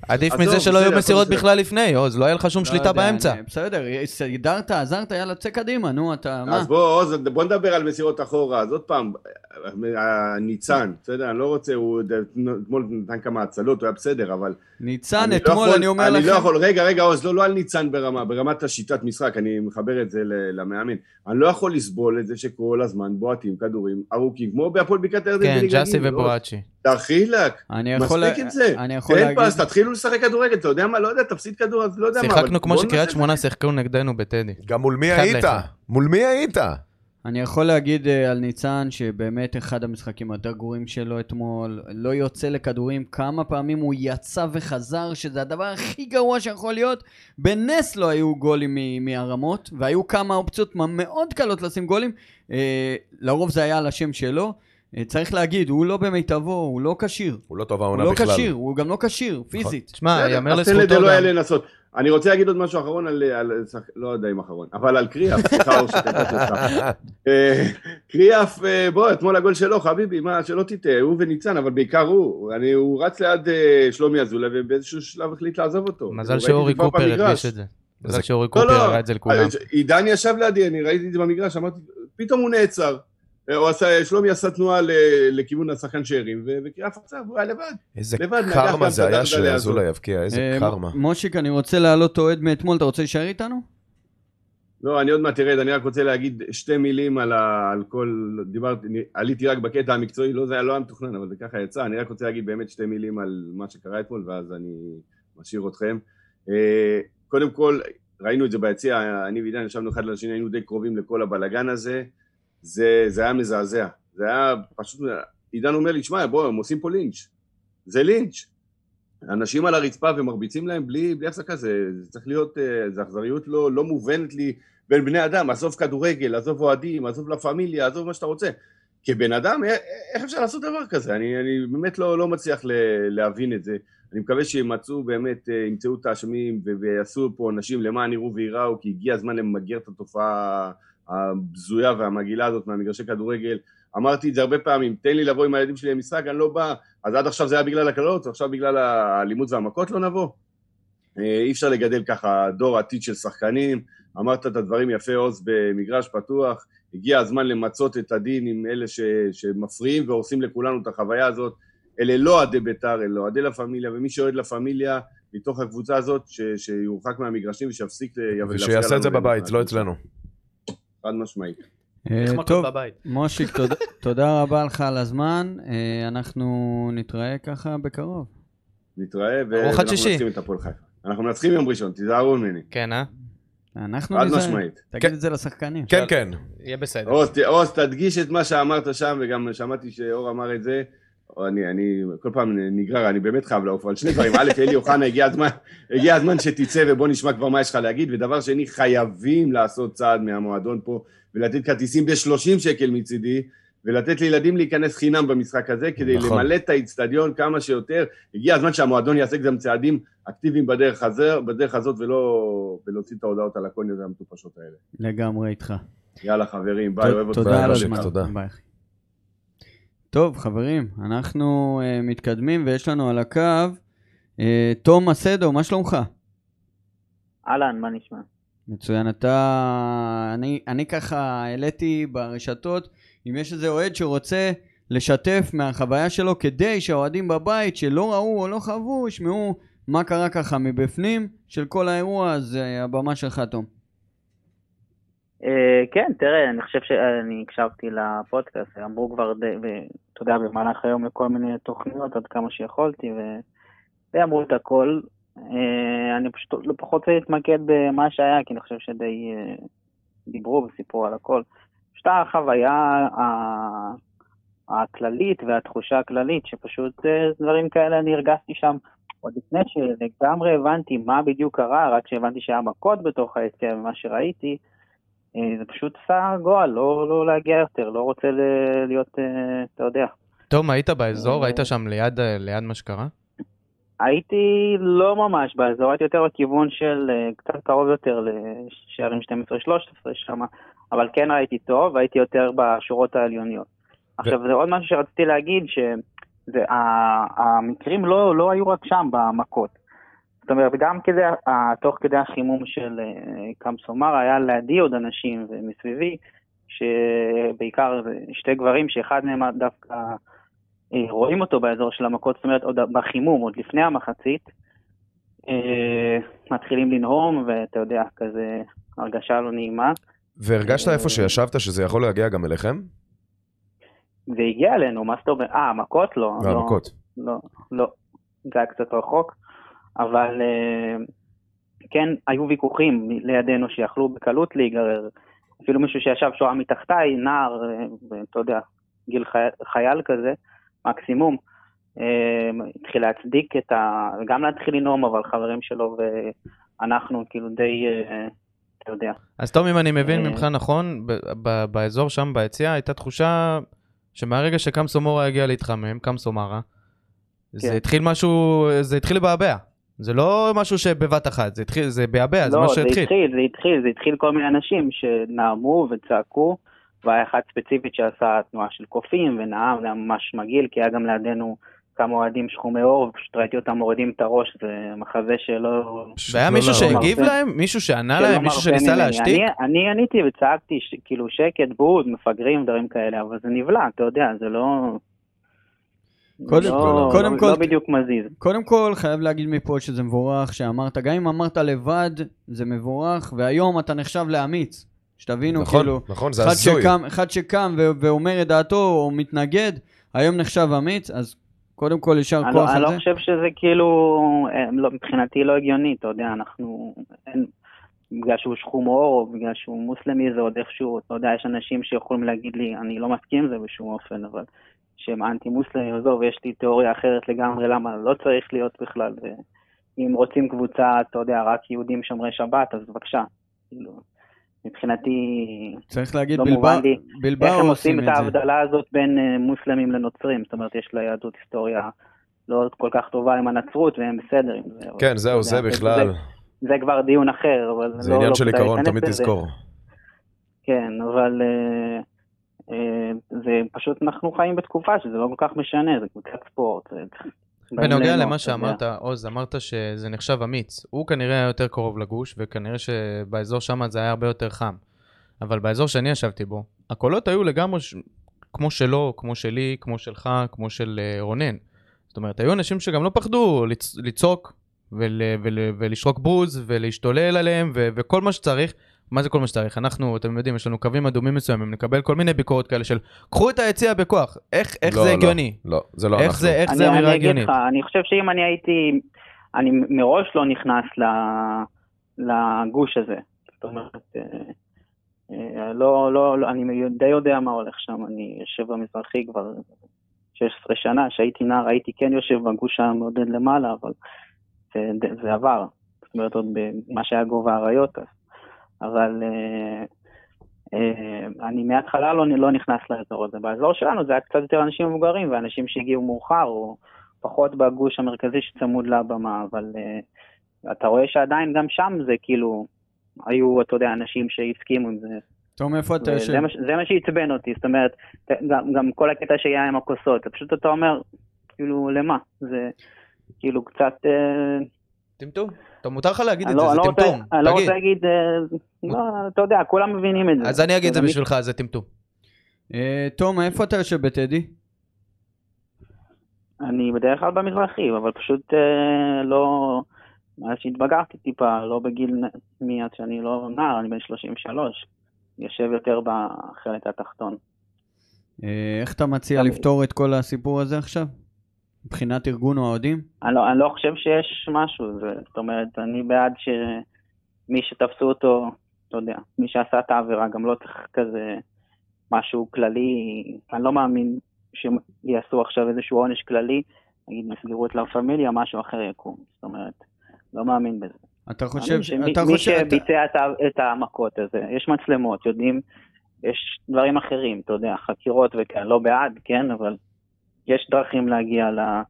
עדיף מזה שלא יהיו מסירות. בכלל לפני, עוז, לא יהיה לך שום לא שליטה יודע, באמצע. אני- בסדר, סידרת, עזרת, יאללה, צא קדימה, נו, אתה, מה? אז בוא, עוז, בוא נדבר על מסירות אחורה. אז עוד פעם, הניצן, בסדר? אני לא רוצה, הוא אתמול נתן כמה הצלות, הוא היה בסדר, אבל... ניצן, אני לא אתמול יכול- אני אומר אני לכם... לא יכול, רגע, רגע, עוז, לא, לא על ניצן ברמה, ברמת השיטת משחק, אני מחבר את זה ל- למאמן. אני לא יכול לסבול את זה שכל הזמן בועטים כדורים ארוכים, כמו בהפועל בקעת הירדן כן, ג'אסי. ובואצ'י. דחילק, אני. מספיק את זה. אני יכול תן להגיד... פס, תתחילו לשחק כדורגל, אתה יודע מה, לא יודע, תפסיד כדור, אז לא יודע מה, אבל שיחקנו כמו שקריית שמונה שיחקו נגדנו בטדי. גם מול מי היית? מול מי היית? אני יכול להגיד אה, על ניצן שבאמת אחד המשחקים היותר גרועים שלו אתמול, לא יוצא לכדורים, כמה פעמים הוא יצא וחזר, שזה הדבר הכי גרוע שיכול להיות. בנס לא היו גולים מ- מהרמות, והיו כמה אופציות מאוד קלות לשים גולים, אה, לרוב זה היה על השם שלו. אה, צריך להגיד, הוא לא במיטבו, הוא לא כשיר. הוא לא טוב הוא העונה לא בכלל. כשיר, הוא גם לא כשיר, פיזית. תשמע, יאמר לזכותו לדלו גם. אני רוצה להגיד עוד משהו אחרון על, על לא יודע אם אחרון, אבל על קריאף, סליחה אור שקטעתי אותך. אה, קריאף, אה, בוא, אתמול הגול שלו, חביבי, מה, שלא תטעה, הוא וניצן, אבל בעיקר הוא. אני, הוא רץ ליד אה, שלומי אזולאי, ובאיזשהו שלב החליט לעזוב אותו. מזל שאורי קופר. הרגיש את זה. מזל שאורי לא, קופר לא, הראה את זה לכולם. עידן ישב לידי, אני ראיתי את זה במגרש, אמרתי, פתאום הוא נעצר. אה, הוא עשה, שלומי עשה תנועה ל- לכיוון השחקן שערים, וקריאף עצר, הוא היה לבד. איזה לבד, קרמה זה היה. שאזולאי יבקיע, איזה אה, קרמה. מושיק, אני רוצה להעלות אוהד מאתמול, אתה רוצה להישאר איתנו? לא, אני עוד מעט תרד, אני רק רוצה להגיד שתי מילים על, ה, על כל, דיברתי, אני- עליתי רק בקטע המקצועי, לא זה היה לא היה מתוכנן, אבל זה ככה יצא, אני רק רוצה להגיד באמת שתי מילים על מה שקרה אתמול, ואז אני משאיר אתכם. אה, קודם כל, ראינו את זה ביציע, אני ועידן ישבנו אחד לשני, היינו די קרובים לכל הבלגן הזה, זה, זה היה מזעזע, זה היה פשוט, עידן אומר לי, שמע, בוא, הם עושים פה לינץ', זה לינץ'. אנשים על הרצפה ומרביצים להם בלי, בלי הפסקה, זה, זה צריך להיות, אה, זו אכזריות לא, לא מובנת לי בין בני אדם, עזוב כדורגל, עזוב אוהדים, עזוב לה פמיליה, עזוב מה שאתה רוצה. כבן אדם, א- איך אפשר לעשות דבר כזה? אני, אני באמת לא, לא מצליח להבין את זה. אני מקווה שימצאו באמת, אה, ימצאו את האשמים ויעשו פה אנשים למען יראו וייראו, כי הגיע הזמן למגר את התופעה הבזויה והמגעילה הזאת מהמגרשי כדורגל. אמרתי את זה הרבה פעמים, תן לי לבוא עם הילדים שלי למשחק, אני לא בא. אז עד עכשיו זה היה בגלל הקללות, ועכשיו בגלל האלימות והמכות לא נבוא. אה, אי אפשר לגדל ככה דור עתיד של שחקנים. אמרת את הדברים יפה עוז במגרש פתוח, הגיע הזמן למצות את הדין עם אלה ש, שמפריעים והורסים לכולנו את החוויה הזאת. אלה לא אוהדי בית"ר, אלה אוהדי לה פמיליה, ומי שאוהד לה פמיליה מתוך הקבוצה הזאת, ש, שיורחק מהמגרשים ושיפסיק ושיעשה את זה בבית, לא אצלנו. חד משמעית. אה, טוב. מושיק, תודה- תודה רבה לך על הזמן. אה, אנחנו נתראה ככה בקרוב. נתראה, ואנחנו. מנצחים את הפועל חיפה. אנחנו מנצחים יום ראשון, תיזהרו ממני. כן, אה? אנחנו חד נזהה. משמעית. תגיד את זה לשחקנים. כן, כן. יהיה בסדר. עוז, תדגיש את מה שאמרת שם, וגם שמעתי שאור אמר את זה. או אני, אני כל פעם נגרר, אני באמת חייב לעוף על שני דברים. א', אלי אוחנה, הגיע הזמן, הגיע הזמן שתצא ובוא נשמע כבר מה יש לך להגיד. ודבר שני, חייבים לעשות צעד מהמועדון פה, ולתת כרטיסים ב-30 שקל מצידי, ולתת לילדים להיכנס חינם במשחק הזה, כדי נכון. למלא את האיצטדיון כמה שיותר. הגיע הזמן שהמועדון יעשה גם צעדים אקטיביים בדרך, הזה, בדרך הזאת, ולא, ולהוציא את ההודעות הלקוניות המטופשות האלה. לגמרי איתך. יאללה חברים, ביי, אוהב אותך. תודה על הזמן. תודה. ביי. טוב, חברים, אנחנו uh, מתקדמים ויש לנו על הקו uh, תום מסדו, מה שלומך? אהלן, מה נשמע? מצוין, אתה... אני, אני ככה העליתי ברשתות, אם יש איזה אוהד שרוצה לשתף מהחוויה שלו כדי שהאוהדים בבית שלא ראו או לא חוו, ישמעו מה קרה ככה מבפנים של כל האירוע, אז uh, הבמה שלך, תום. אה, כן, תראה, אני חושב שאני הקשבתי לפודקאסט, אמרו כבר, ואתה יודע, במהלך היום לכל מיני תוכניות עד כמה שיכולתי, ו- די אמרו את הכל. אה, אני פשוט לא פחות רוצה להתמקד במה שהיה, כי אני חושב שדי אה, דיברו וסיפרו על הכל. פשוט החוויה הכללית והתחושה הכללית, שפשוט דברים כאלה אני הרגשתי שם עוד לפני שלגמרי הבנתי מה בדיוק קרה, רק כשהבנתי שהיה מכות בתוך היציאה ומה שראיתי, זה פשוט עשה גועל, לא, לא להגיע יותר, לא רוצה להיות, אה, אתה יודע. תום, היית באזור? אה. היית שם ליד, אה, ליד מה שקרה? הייתי לא ממש באזור, הייתי יותר בכיוון של אה, קצת קרוב יותר לשערים 12-13 שם, אבל כן ראיתי טוב, הייתי יותר בשורות העליוניות. עכשיו, זה עוד משהו שרציתי להגיד, שהמקרים לא, לא היו רק שם, במכות. זאת אומרת, גם כדי, תוך כדי החימום של אה, קמסומר, היה לידי עוד אנשים ומסביבי, שבעיקר שתי גברים, שאחד מהם דווקא אה, רואים אותו באזור של המכות, זאת אומרת, עוד בחימום, עוד לפני המחצית, אה, מתחילים לנהום, ואתה יודע, כזה הרגשה לא נעימה. והרגשת איפה שישבת שזה יכול להגיע גם אליכם? זה הגיע אלינו, מה זאת אומרת? אה, המכות לא. לא, והמכות. לא, לא, זה היה קצת רחוק, אבל אה, כן, היו ויכוחים לידינו שיכלו בקלות להיגרר. אפילו מישהו שישב שואה מתחתיי, נער, אה, ואתה יודע, גיל חי... חייל כזה, מקסימום, אה, התחיל להצדיק את ה... גם להתחיל לנאום, אבל חברים שלו ואנחנו כאילו די, אתה יודע. אז תום, אם אני מבין. ממך נכון, באזור שם ביציע הייתה תחושה שמהרגע שקמסומורה הגיע להתחמם, קמסומרה, זה כן. התחיל משהו, זה התחיל לבעבע. זה לא משהו שבבת אחת, זה התחיל, זה בעבע, זה לא, מה זה שהתחיל. התחיל, זה התחיל, זה התחיל כל מיני אנשים שנאמו וצעקו, והיה אחד ספציפית שעשה תנועה של קופים ונאם, זה היה ממש מגעיל, כי היה גם לידינו כמה אוהדים שחומי עור, ופשוט ראיתי אותם מורידים את הראש, זה מחזה שלא... והיה לא מישהו להרוג. שהגיב. להם? מישהו שענה שלא להם? מישהו מרפה שניסה. להשתיק? אני, אני עניתי וצעקתי, ש, כאילו שקט, בוז, מפגרים, דברים כאלה, אבל זה נבלע, אתה יודע, זה לא... קודם- לא, קודם לא, כל- לא בדיוק מזיז. קודם כל, חייב להגיד מפה שזה מבורך שאמרת, גם אם אמרת לבד, זה מבורך, והיום אתה נחשב לאמיץ. שתבינו, נכון, כאילו, נכון, זה אחד הזוי. שקם, אחד שקם ו- ואומר את דעתו או מתנגד, היום נחשב אמיץ, אז קודם כל יישר אני, כוח לא, אני על לא זה. חושב שזה כאילו, אה, לא, מבחינתי לא הגיוני, אתה יודע, אנחנו, אין, בגלל שהוא שחום עור, או בגלל שהוא מוסלמי, זה עוד איכשהו, אתה יודע, יש אנשים שיכולים להגיד לי, אני לא מסכים עם זה בשום אופן, אבל שהם אנטי מוסלמים, עזוב, יש לי תיאוריה אחרת לגמרי, למה לא צריך להיות בכלל, ואם רוצים קבוצה, אתה יודע, רק יהודים שומרי שבת, אז בבקשה, כאילו, מבחינתי, צריך להגיד, לא בלבאו מובן לי איך בלבאו הם עושים עושים את את זה. ההבדלה הזאת בין אה, מוסלמים לנוצרים, זאת אומרת, יש ליהדות היסטוריה לא כל כך טובה עם הנצרות, והם בסדר עם זה. כן, זהו, זה יודע, בכלל. זה, זה כבר דיון אחר, אבל זה לא, עניין לא של עיקרון, תמיד. תזכור. כן, אבל אה, זה פשוט, אנחנו חיים בתקופה שזה לא כל כך משנה, זה קבוצת ספורט. בנוגע למה. שאמרת, עוז, אמרת שזה נחשב אמיץ. הוא כנראה היה יותר קרוב לגוש, וכנראה שבאזור שם זה היה הרבה יותר חם. אבל באזור שאני ישבתי בו, הקולות היו לגמרי ש... כמו שלו, כמו שלי, כמו שלך, כמו של אה, רונן. זאת אומרת, היו אנשים שגם לא פחדו לצ... לצעוק ול... ול... ולשרוק בוז ולהשתולל עליהם ו... וכל מה שצריך. מה זה כל מה שצריך? אנחנו, אתם יודעים, יש לנו קווים אדומים מסוימים, נקבל כל מיני ביקורות כאלה של קחו את היציע בכוח. איך, איך לא, זה לא, הגיוני? לא, זה לא איך אנחנו. זה, איך אני, זה אני אמירה אגיד הגיונית? לך, אני חושב שאם אני הייתי, אני מראש לא נכנס ל, לגוש הזה. זאת אומרת, אה, אה, לא, לא, לא, אני די יודע מה הולך שם, אני יושב במזרחי כבר 16 שנה, כשהייתי נער הייתי כן יושב בגוש המעודד למעלה, אבל זה, זה עבר. זאת אומרת, עוד במה שהיה גובה האריות אז. אבל אה, אה, אני מההתחלה לא, לא נכנס לאזור הזה. באזור שלנו זה היה קצת יותר אנשים מבוגרים ואנשים שהגיעו מאוחר, או פחות בגוש המרכזי שצמוד לבמה, אבל uh, אתה רואה שעדיין גם שם זה כאילו, היו, אתה יודע, אנשים שהסכימו עם זה. תום, איפה אתה יושב? זה מה שעצבן אותי, זאת אומרת, גם, גם כל הקטע שהיה עם הכוסות, פשוט אתה אומר, כאילו, למה? זה כאילו קצת... אה, טמטום. טוב, מותר לך להגיד את זה, לא, זה לא טמטום. אני לא. רוצה להגיד, אה, לא, אתה יודע, כולם מבינים את זה. אז אני אגיד את זה בשבילך, זה טמטום. אה, תום, איפה אתה יושב בטדי? אני בדרך כלל במזרחי, אבל פשוט אה, לא... מאז שהתבגרתי טיפה, לא בגיל מאז שאני לא נער, אני בן 33. יושב יותר בחלק התחתון. איך אתה מציע לפתור את כל הסיפור הזה עכשיו? מבחינת ארגון האוהדים? אני לא, אני לא חושב שיש משהו, זאת אומרת, אני בעד שמי שתפסו אותו, אתה יודע, מי שעשה את העבירה, גם לא צריך כזה משהו כללי, אני לא מאמין שיעשו עכשיו איזשהו עונש כללי, נגיד מסגרו את לה פמיליה, משהו אחר יקום, זאת אומרת, לא מאמין בזה. אתה חושב, שמי- אתה מי חושב, אתה- שביצע את ה- את המכות הזה, יש מצלמות, יודעים, יש דברים אחרים, אתה יודע, חקירות וכאלה, לא בעד, כן, אבל יש דרכים להגיע ל-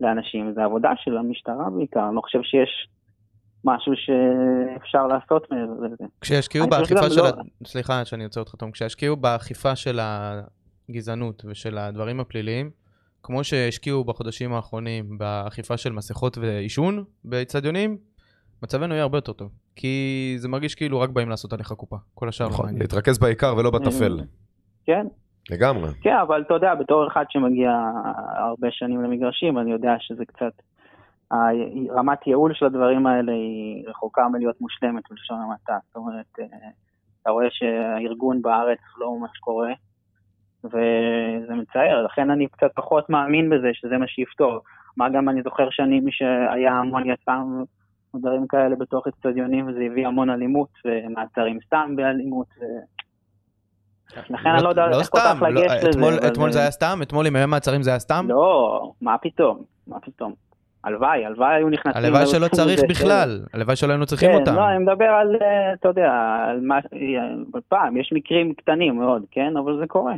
לאנשים, זה עבודה של המשטרה בעיקר, אני לא חושב שיש משהו שאפשר לעשות מעבר לזה. כשישקיעו באכיפה של... לא-. סליחה שאני עוצר אותך, תום. כשישקיעו באכיפה של הגזענות ושל הדברים הפליליים, כמו שהשקיעו בחודשים האחרונים באכיפה של מסכות ועישון באצטדיונים, מצבנו יהיה הרבה יותר טוב. כי זה מרגיש כאילו רק באים לעשות עליך קופה. כל השאר לא נכון. להתרכז בעיקר ולא בטפל. כן, לגמרי. כן, אבל אתה יודע, בתור אחד שמגיע הרבה שנים למגרשים, אני יודע שזה קצת... רמת ייעול של הדברים האלה היא רחוקה מלהיות מושלמת בלשון המעטה. זאת אומרת, אה, אתה רואה שהארגון בארץ לא ממש קורה, וזה מצער, לכן אני קצת פחות מאמין בזה שזה מה שיפתור. מה גם אני זוכר שאני, מי שהיה המון יצא ודברים כאלה בתוך אצטדיונים, וזה הביא המון אלימות, ומעצרים סתם באלימות, ו... לכן אני לא יודע איך כל כך לגשת לא, לזה. אתמול- זה היה סתם? אתמול עם הימים מעצרים זה היה סתם? לא, מה פתאום, מה פתאום. הלוואי, הלוואי היו נכנסים... הלוואי שלא צריך זה, בכלל. הלוואי שלא היינו צריכים כן, אותם. לא, אני מדבר על, אה, אתה יודע, על מה... אה, פעם, יש מקרים קטנים מאוד, כן? אבל זה קורה.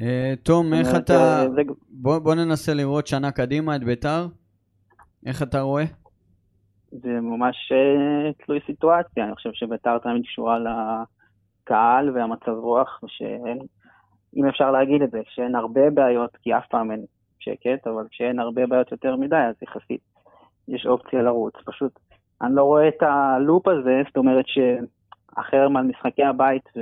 אה, תום, איך אתה... זה- בוא בוא ננסה לראות שנה קדימה את ביתר. איך אתה רואה? זה ממש תלוי סיטואציה, אני חושב שביתר תמיד קשורה לקהל והמצב רוח, ושאין, אם אפשר להגיד את זה, כשאין הרבה בעיות, כי אף פעם אין שקט, אבל כשאין הרבה בעיות יותר מדי, אז יחסית יש אופציה לרוץ. פשוט, אני לא רואה את הלופ הזה, זאת אומרת שהחרם על משחקי הבית, ו...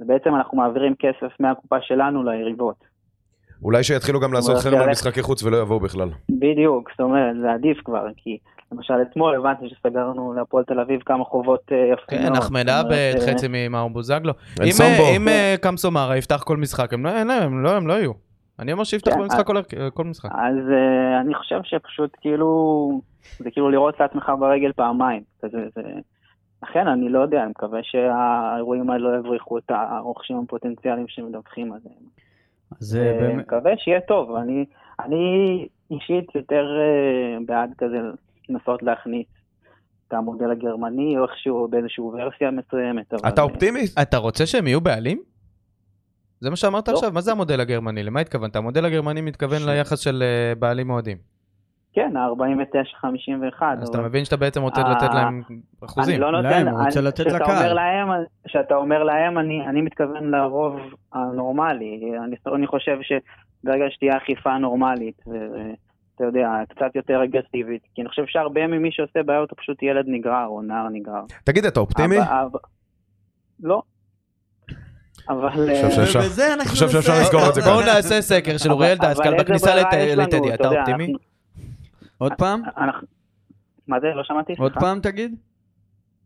ובעצם אנחנו מעבירים כסף מהקופה שלנו ליריבות. אולי שיתחילו גם לעשות חרם על. משחקי חוץ ולא יבואו בכלל. בדיוק, זאת אומרת, זה עדיף כבר, כי למשל אתמול הבנתי שסגרנו להפועל תל אביב כמה חובות אה, יפים כן. אחמד אומרת, עבד, אה, חצי ממאור בוזגלו. אם, סומבו. אה, קמסו מארה יפתח כל משחק, הם לא, לא, הם לא יהיו. אני אומר שיפתח כן, כל משחק, כל, משחק. אז אני חושב שפשוט כאילו, זה כאילו לראות לעצמך ברגל פעמיים. זה... לכן אני לא יודע, אני מקווה שהאירועים האלה לא יבריחו את הרוכשים הפוטנציאליים שמדווחים עליהם. אז אה, באמת... מקווה שיהיה טוב. אני, אני אישית יותר בעד כזה לנסות להכניס את המודל הגרמני או איכשהו באיזושהי ורסיה מסוימת. אבל, אתה אה, אופטימי? אתה רוצה שהם יהיו בעלים? זה מה שאמרת לא. עכשיו? מה זה המודל הגרמני? למה התכוונת? המודל הגרמני מתכוון ש- ליחס של אה, בעלים אוהדים. כן, ה-49-51. אז אתה אבל- מבין שאתה בעצם רוצה אה, לתת להם אחוזים. אני לא נותן, להם, הוא רוצה לתת כשאתה לקהל. אומר להם, כשאתה אומר להם, אני, אני מתכוון לרוב הנורמלי. אני, אני חושב שברגע שתהיה אכיפה נורמלית, ואתה יודע, קצת יותר אגרסיבית, כי אני חושב שהרבה ממי שעושה בעיות הוא פשוט ילד נגרר או נער נגרר. תגיד, אתה אופטימי? אבל- אבל- לא. אבל... חושב אה, שאפשר-. לסגור את זה. בואו נעשה סקר של אוריאל דסקל בכניסה? לטדי. אתה אופטימי? עוד פעם? מה זה? לא שמעתי? עוד. פעם תגיד?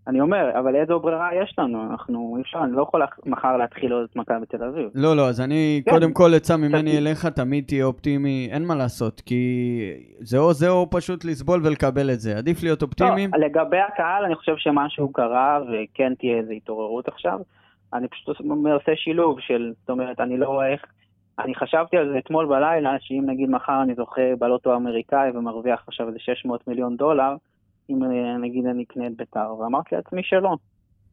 אני אומר, אבל איזו ברירה יש לנו? אנחנו, אי אפשר, אני לא יכול מחר להתחיל עוד את מכבי תל אביב. לא, לא, אז אני, כן. קודם כל עצה ממני. אליך, תמיד תהיה אופטימי, אין מה לעשות, כי זה או זה או פשוט לסבול ולקבל את זה. עדיף להיות אופטימיים. לא, לגבי הקהל, אני חושב שמשהו קרה, וכן תהיה איזו התעוררות עכשיו. אני פשוט עושה שילוב של, זאת אומרת, אני לא רואה איך... אני חשבתי על זה אתמול בלילה, שאם נגיד מחר אני זוכה בלוטו האמריקאי ומרוויח עכשיו איזה 600 מיליון דולר, אם אה, נגיד אני אקנה את בית"ר, ואמרתי לעצמי שלא.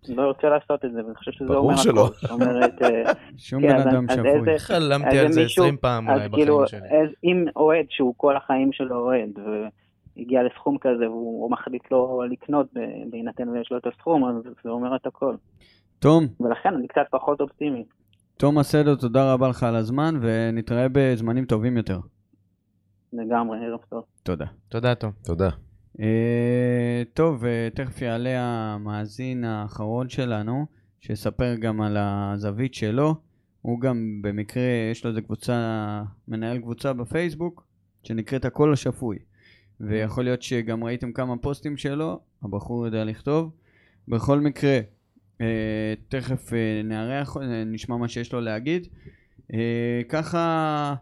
אני לא רוצה לעשות את זה, ואני חושב שזה ברור אומר שלא. הכל. זאת אומרת, אה, שום כן, בן אז- אדם. איזה- חלמתי אז על זה מישהו- 20 פעם אז אולי כאילו, בחיים שלי. אז אם אוהד שהוא כל החיים שלו אוהד, והגיע לסכום כזה, והוא מחליט לא לקנות בהינתן ויש לו את הסכום, אז זה אומר את הכל. תום, ולכן אני קצת פחות אופטימי. תום הסדר, תודה רבה לך על הזמן, ונתראה בזמנים טובים יותר. לגמרי, ערב טוב. תודה. תודה, תום. תודה. אה, טוב, אה, תכף יעלה המאזין האחרון שלנו, שיספר גם על הזווית שלו. הוא גם במקרה, יש לו איזה קבוצה, מנהל קבוצה בפייסבוק, שנקראת הקול השפוי. ויכול להיות שגם ראיתם כמה פוסטים שלו, הבחור יודע לכתוב. בכל מקרה, אה, תכף נארח, נשמע מה שיש לו להגיד. ככה,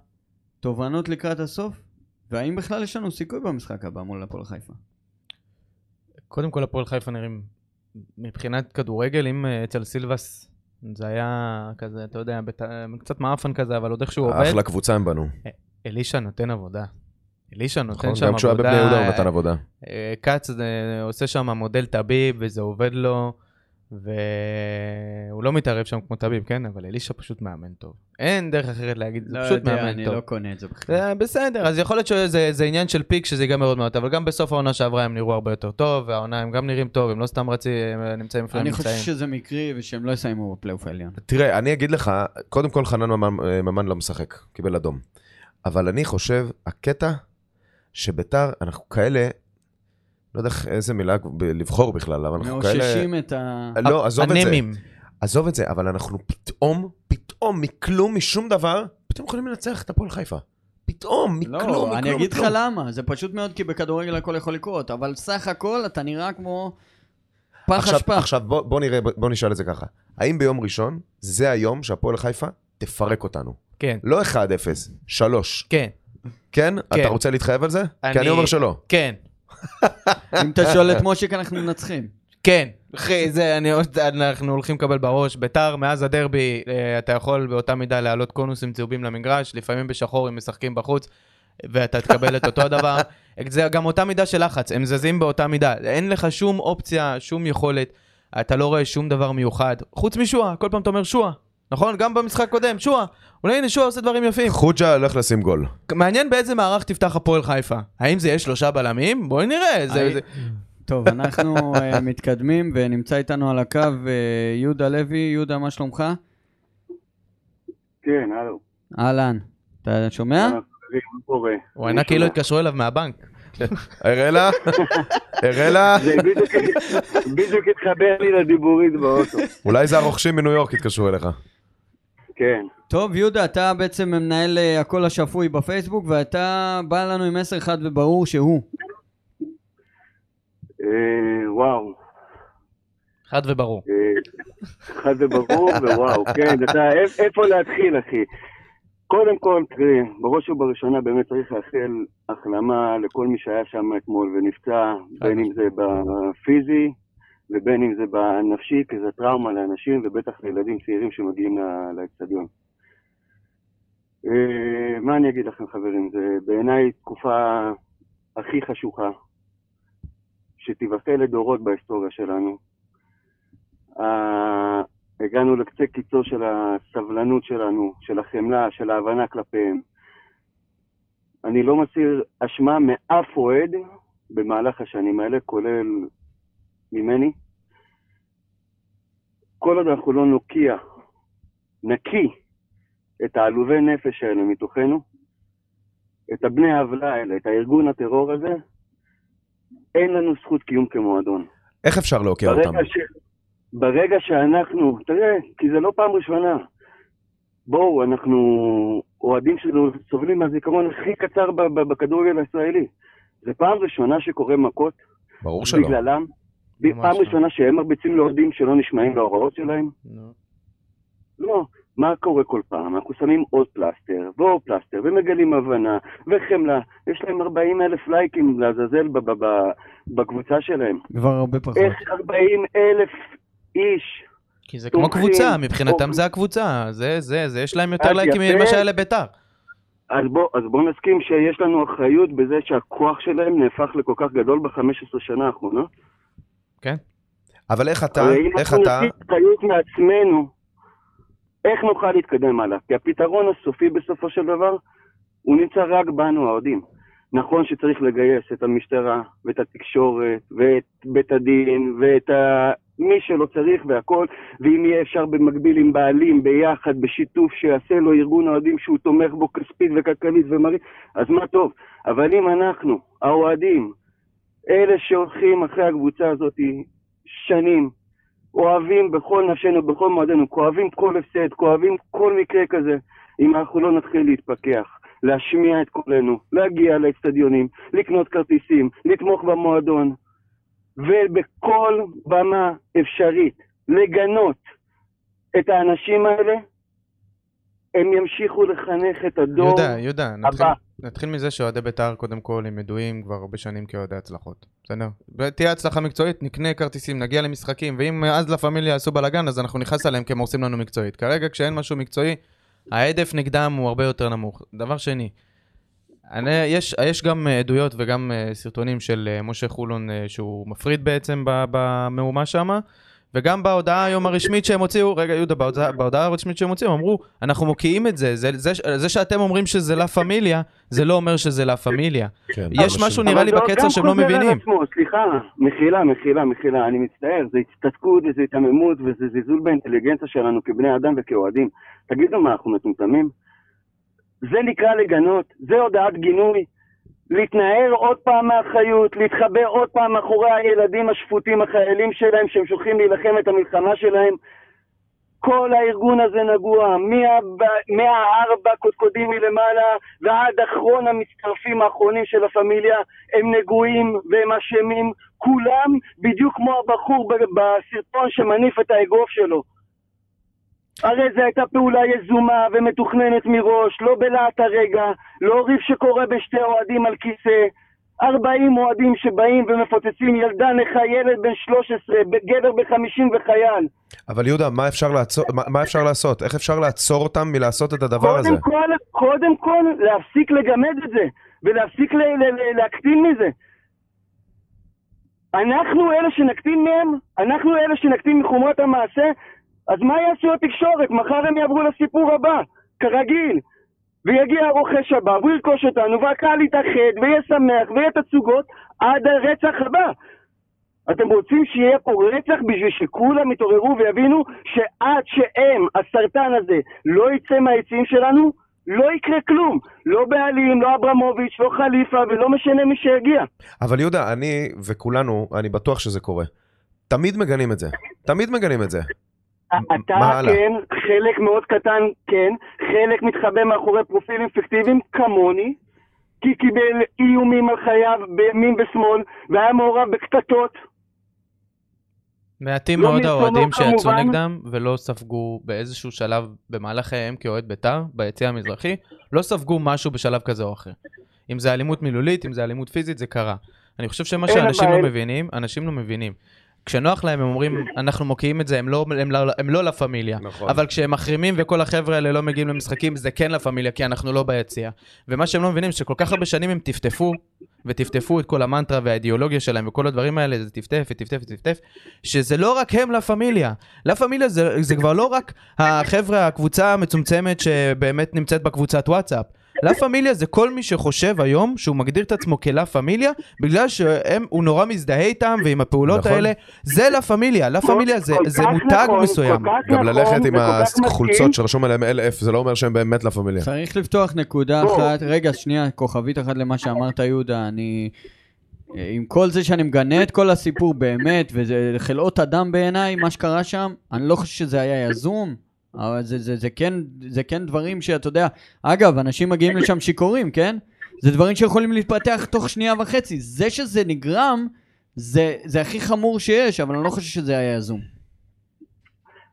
תובנות לקראת הסוף, והאם בכלל יש לנו סיכוי במשחק הבא מול הפועל חיפה? קודם כל הפועל חיפה נראים מבחינת כדורגל, אם אה, אצל סילבס זה היה כזה, אתה יודע, בת... קצת מעפן כזה, אבל עוד איכשהו עובד. אחלה קבוצה הם בנו. אלישע נותן עבודה. אלישע נותן נכון? שם גם כשהוא היה עבודה. בבני יהודה הוא נתן עבודה. אה, כץ אה, עושה שם מודל טביב, וזה עובד לו, והוא לא מתערב שם כמו טביב, כן? אבל אלישע פשוט מאמן טוב. אין דרך אחרת להגיד, זה לא פשוט יודע, מאמן אני טוב. לא קונה את זה בכלל. זה בסדר, אז יכול להיות שזה זה עניין של פיק שזה ייגמר עוד מעט, אבל גם בסוף העונה שעברה הם נראו הרבה יותר טוב, והעונה הם גם נראים טוב, הם לא סתם רצי, הם נמצאים איפה הם אני חושב נמצאים. שזה מקרי ושהם לא יסיימו בפלייאוף העליון. תראה, אני אגיד לך, קודם כל חנן ממן, אה, ממן לא משחק, קיבל אדום. אבל אני חושב, הקטע שביתר, אנחנו כאלה, לא יודע איזה מילה לבחור בכלל, אבל אנחנו כאלה... מאוששים את ה... לא, עזוב את זה. עזוב את זה, אבל אנחנו פתאום, פתאום, מכלום, משום דבר, פתאום יכולים לנצח את הפועל חיפה. פתאום, מכלום, מכלום, לא, מכלום. אני אגיד לך למה, זה פשוט מאוד כי בכדורגל הכל יכול לקרות, אבל סך הכל אתה נראה כמו פח עכשיו, אשפה. עכשיו בוא, בוא נראה, בוא, בוא נשאל את זה ככה. האם ביום ראשון, זה היום שהפועל חיפה תפרק אותנו? כן, לא 1-0, 3. כן, כן? כן. אתה רוצה להתחייב על זה? אני- כי אני אומר שלא. כן, אם אתה שואל את מושיק אנחנו מנצחים. כן. אחי, זה, אני, אנחנו הולכים לקבל בראש. ביתר, מאז הדרבי, אה, אתה יכול באותה מידה להעלות קונוסים צהובים למגרש, לפעמים בשחור הם משחקים בחוץ, ואתה תקבל את אותו הדבר. זה גם אותה מידה של לחץ, הם זזים באותה מידה. אין לך שום אופציה, שום יכולת, אתה לא רואה שום דבר מיוחד. חוץ משועה, כל פעם אתה אומר שועה. נכון? גם במשחק הקודם, שועה. אולי הנה שועה עושה דברים יפים. חוג'ה הולך לשים גול. מעניין באיזה מערך תפתח הפועל חיפה. האם זה יהיה שלושה בלמים? בואי נראה. זה, הי- זה... טוב, אנחנו אה, מתקדמים ונמצא איתנו על הקו אה, יהודה לוי. יהודה, מה שלומך? כן, הלו. אהלן. אתה שומע? הוא ענה כאילו התקשרו אליו מהבנק. אראלה? אראלה? זה בדיוק התחבר לי לדיבורית באוטו. אולי זה הרוכשים מניו יורק התקשרו אליך. כן. טוב, יהודה, אתה בעצם מנהל אה, הקול השפוי בפייסבוק, ואתה בא לנו עם מסר חד וברור שהוא. אה, וואו. חד וברור. אה, חד וברור, ווואו, כן, אתה, איפ- איפה להתחיל, אחי? קודם כל, תראי, בראש ובראשונה באמת צריך לאחל החלמה לכל מי שהיה שם אתמול ונפצע, בין אם זה בפיזי ובין אם זה בנפשי, כי זה טראומה לאנשים ובטח לילדים צעירים שמגיעים לאצטדיון. אה, מה אני אגיד לכם, חברים? זה בעיניי תקופה הכי חשוכה שתיבחר לדורות בהיסטוריה שלנו. הגענו לקצה קיצו של הסבלנות שלנו, של החמלה, של ההבנה כלפיהם. אני לא מסיר אשמה מאף אוהד במהלך השנים האלה, כולל ממני. כל עוד אנחנו לא נוקיע, נקי את העלובי נפש האלה מתוכנו, את הבני העוולה האלה, את הארגון הטרור הזה, אין לנו זכות קיום כמועדון. איך אפשר להוקיע אותם? ש... ברגע שאנחנו, תראה, כי זה לא פעם ראשונה. בואו, אנחנו אוהדים שלנו סובלים מהזיכרון הכי קצר בכדורגל הישראלי. זה פעם ראשונה שקורה מכות ברור שלא. בגללם. פעם לא. ראשונה שהם מרביצים לאוהדים שלא נשמעים להוראות שלהם. לא, מה קורה כל פעם? אנחנו שמים עוד פלסטר ועוד פלסטר ומגלים הבנה וחמלה. יש להם 40 אלף לייקים לעזאזל ב- ב- ב- בקבוצה שלהם. כבר הרבה פחות. איך 40 אלף איש? כי זה כמו קבוצה, מבחינתם. זה הקבוצה. זה, זה, זה, יש להם יותר לייקים. ממה שהיה לביתר. אז בוא, אז בוא נסכים שיש לנו אחריות בזה שהכוח שלהם נהפך לכל כך גדול ב-15 שנה האחרונות. אבל איך אתה, הרי אם איך אנחנו אתה, נוציא אחריות מעצמנו, איך נוכל להתקדם הלאה? כי הפתרון הסופי בסופו של דבר, הוא נמצא רק בנו האוהדים. נכון שצריך לגייס את המשטרה, ואת התקשורת, ואת בית הדין, ואת ה... מי שלא צריך והכל, ואם יהיה אפשר במקביל עם בעלים, ביחד, בשיתוף, שיעשה לו ארגון אוהדים שהוא תומך בו כספית וכלכלית ומרית, אז מה טוב. אבל אם אנחנו, האוהדים, אלה שהולכים אחרי הקבוצה הזאת שנים, אוהבים בכל נפשנו, בכל מועדנו, כואבים כל הפסד, כואבים כל מקרה כזה, אם אנחנו לא נתחיל להתפכח, להשמיע את קולנו, להגיע לאצטדיונים, לקנות כרטיסים, לתמוך במועדון, ובכל במה אפשרית לגנות את האנשים האלה, הם ימשיכו לחנך את הדור יהודה, יהודה, נתחיל, הבא. נתחיל מזה שאוהדי בית"ר קודם כל הם ידועים כבר הרבה שנים כאוהדי הצלחות. בסדר? תהיה הצלחה מקצועית, נקנה כרטיסים, נגיע למשחקים, ואם אז לה פמיליה יעשו בלאגן אז אנחנו נכעס עליהם כי הם הורסים לנו מקצועית. כרגע כשאין משהו מקצועי, ההדף נגדם הוא הרבה יותר נמוך. דבר שני, אני, יש, יש גם אה, עדויות וגם אה, סרטונים של אה, משה חולון שהוא מפריד בעצם במהומה שמה, וגם בהודעה היום הרשמית שהם הוציאו, רגע יהודה, בהודעה, בהודעה הרשמית שהם הוציאו, אמרו, אנחנו מוקיעים את זה, זה, זה, זה שאתם אומרים שזה לה פמיליה, זה לא אומר שזה לה פמיליה. כן, יש משהו נראה לי בקצר שהם לא מבינים. עצמו, סליחה, מחילה, מחילה, מחילה, אני מצטער, זה הצטדקות וזה היתממות וזה זלזול באינטליגנציה שלנו כבני אדם וכאוהדים. תגידו מה, אנחנו מטומטמים? זה נקרא לגנות, זה הודעת גינוי. להתנער עוד פעם מהאחריות, להתחבא עוד פעם מאחורי הילדים השפוטים, החיילים שלהם, שהם שולחים להילחם את המלחמה שלהם. כל הארגון הזה נגוע, מה- מהארבע קודקודים מלמעלה ועד אחרון המצטרפים האחרונים של הפמיליה, הם נגועים והם אשמים, כולם בדיוק כמו הבחור בסרטון שמניף את האגרוף שלו. הרי זו הייתה פעולה יזומה ומתוכננת מראש, לא בלהט הרגע, לא ריב שקורה בשתי אוהדים על כיסא. 40 אוהדים שבאים ומפוצצים ילדה נכה, ילד בן 13, גבר ב-50 וחייל. אבל יהודה, מה אפשר לעצור- מה- מה אפשר לעשות? איך אפשר לעצור אותם מלעשות את הדבר הזה? קודם כל, קודם כל, להפסיק לגמד את זה, ולהפסיק ל- ל- ל- להקטין מזה. אנחנו אלה שנקטין מהם, אנחנו אלה שנקטין מחומרת המעשה, אז מה יעשו התקשורת? מחר הם יעברו לסיפור הבא, כרגיל. ויגיע הרוכש הבא, והוא ירכוש אותנו, והקהל יתאחד, ויהיה שמח, ויהיה תצוגות, עד הרצח הבא. אתם רוצים שיהיה פה רצח בשביל שכולם יתעוררו ויבינו שעד שהם, הסרטן הזה, לא יצא מהיציעים שלנו, לא יקרה כלום. לא בעלים, לא אברמוביץ', לא חליפה, ולא משנה מי שיגיע. אבל יהודה, אני וכולנו, אני בטוח שזה קורה. תמיד מגנים את זה. תמיד מגנים את זה. אתה הלאה? כן, חלק מאוד קטן כן, חלק מתחבא מאחורי פרופילים פיקטיביים כמוני, כי קיבל איומים על חייו בימין ושמאל, והיה מעורב בקטטות. מעטים לא מאוד האוהדים שיצאו. נגדם ולא ספגו באיזשהו שלב במהלך חייהם כאוהד בית"ר, ביציע המזרחי, לא ספגו משהו בשלב כזה או אחר. אם זה אלימות מילולית, אם זה אלימות פיזית, זה קרה. אני חושב שמה שאנשים לא מבינים, אנשים לא מבינים. כשנוח להם הם אומרים, אנחנו מוקיעים את זה, הם לא, הם לא, הם לא לה פמיליה. נכון. אבל כשהם מחרימים וכל החבר'ה האלה לא מגיעים למשחקים, זה כן לה פמיליה, כי אנחנו לא ביציע. ומה שהם לא מבינים, שכל כך הרבה שנים הם טפטפו, וטפטפו את כל המנטרה והאידיאולוגיה שלהם וכל הדברים האלה, זה טפטף וטפטף וטפטף, שזה לא רק הם לה פמיליה. לה פמיליה זה, זה כבר לא רק החבר'ה, הקבוצה המצומצמת שבאמת נמצאת בקבוצת וואטסאפ. לה פמיליה זה כל מי שחושב היום שהוא מגדיר את עצמו כלה פמיליה, בגלל שהוא נורא מזדהה איתם ועם הפעולות נכון. האלה. זה לה פמיליה, לה פמיליה זה, זה מותג נכון, מסוים. כך גם נכון, ללכת עם. החולצות שרשום עליהם LF, זה לא אומר שהם באמת לה פמיליה. צריך לפתוח נקודה. אחת, רגע, שנייה, כוכבית אחת למה שאמרת, יהודה, אני... עם כל זה שאני מגנה את כל הסיפור באמת, וזה חלאות אדם בעיניי, מה שקרה שם, אני לא חושב שזה היה יזום, אבל זה, זה, זה, כן, זה כן דברים שאתה יודע, אגב, אנשים מגיעים לשם שיכורים, כן? זה דברים שיכולים להתפתח תוך שנייה וחצי. זה שזה נגרם, זה, זה הכי חמור שיש, אבל אני לא חושב שזה היה יזום.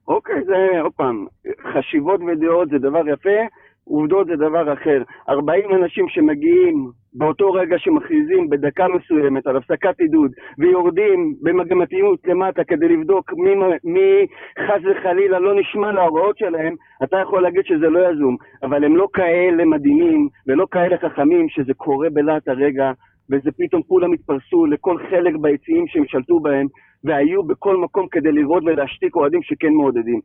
אוקיי, זה עוד פעם, חשיבות ודעות זה דבר יפה, עובדות זה דבר אחר. 40 אנשים שמגיעים באותו רגע שמכריזים בדקה מסוימת על הפסקת עידוד ויורדים במגמתיות למטה כדי לבדוק מי, מי חס וחלילה לא נשמע להוראות שלהם, אתה יכול להגיד שזה לא יזום. אבל הם לא כאלה מדהימים ולא כאלה חכמים שזה קורה בלהט הרגע וזה פתאום כולם התפרסו לכל חלק ביציעים שהם שלטו בהם והיו בכל מקום כדי לראות ולהשתיק אוהדים שכן מעודדים.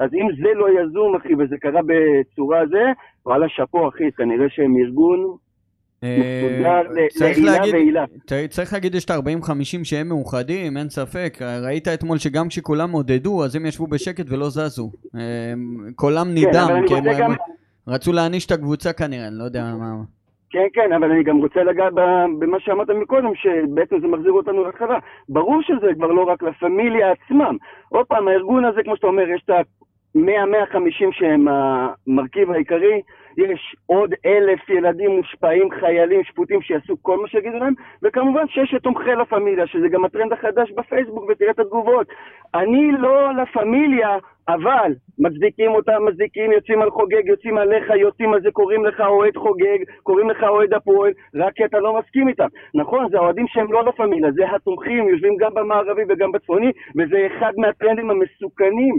אז אם זה לא יזום, אחי, וזה קרה בצורה זה, וואלה, שאפו, אחי, כנראה שהם ארגון ל- צריך להגיד- צריך יש את ה-40-50 שהם מאוחדים, אין ספק. ראית אתמול שגם כשכולם עודדו, אז הם ישבו בשקט ולא זזו. הם- קולם כן, נידם, כי הם רצו להעניש את הקבוצה כנראה, אני לא יודע מה... כן, כן, אבל אני גם רוצה לגעת במה שאמרת מקודם, שבעצם זה מחזיר אותנו להתחלה. ברור שזה כבר לא רק לפמיליה עצמם. עוד פעם, הארגון הזה, כמו שאתה אומר, יש את ה-100-150 שהם המרכיב העיקרי, יש עוד אלף ילדים מושפעים, חיילים, שפוטים, שיעשו כל מה שיגידו להם, וכמובן שיש את תומכי לה פמיליה, שזה גם הטרנד החדש בפייסבוק, ותראה את התגובות. אני לא לה פמיליה, אבל מצדיקים אותם, מצדיקים, יוצאים על חוגג, יוצאים עליך, יוצאים על זה, קוראים לך אוהד חוגג, קוראים לך אוהד הפועל, רק כי אתה לא מסכים איתם. נכון, זה האוהדים שהם לא לה פמיליה, זה התומכים, יושבים גם במערבי וגם בצפוני, וזה אחד מהטרנדים המסוכנים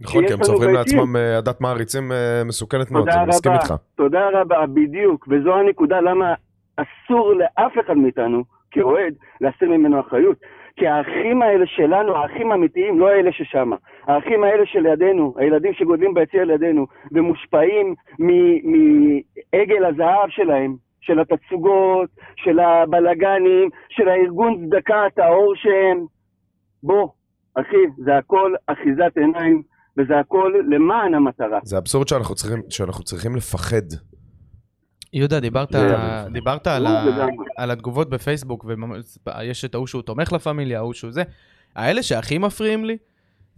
נכון, כי הם צוברים. לעצמם אה, עדת מעריצים אה, מסוכנת מאוד, אני מסכים. איתך. תודה רבה, בדיוק. וזו הנקודה למה אסור לאף אחד מאיתנו, כאוהד, להסיר ממנו אחריות. כי האחים האלה שלנו, האחים האמיתיים, לא האלה ששם. האחים האלה שלידינו, הילדים שגודלים ביציע לידינו, ומושפעים מ- מעגל הזהב שלהם, של התצוגות, של הבלגנים, של הארגון צדקה הטהור שהם. בוא, אחי, זה הכל אחיזת עיניים, וזה הכל למען המטרה. זה אבסורד שאנחנו צריכים- שאנחנו צריכים לפחד. יהודה, דיברת, דיברת על, ברור ה. על התגובות בפייסבוק, ויש את ההוא שהוא תומך לפמיליה, ההוא שהוא זה. האלה שהכי מפריעים לי,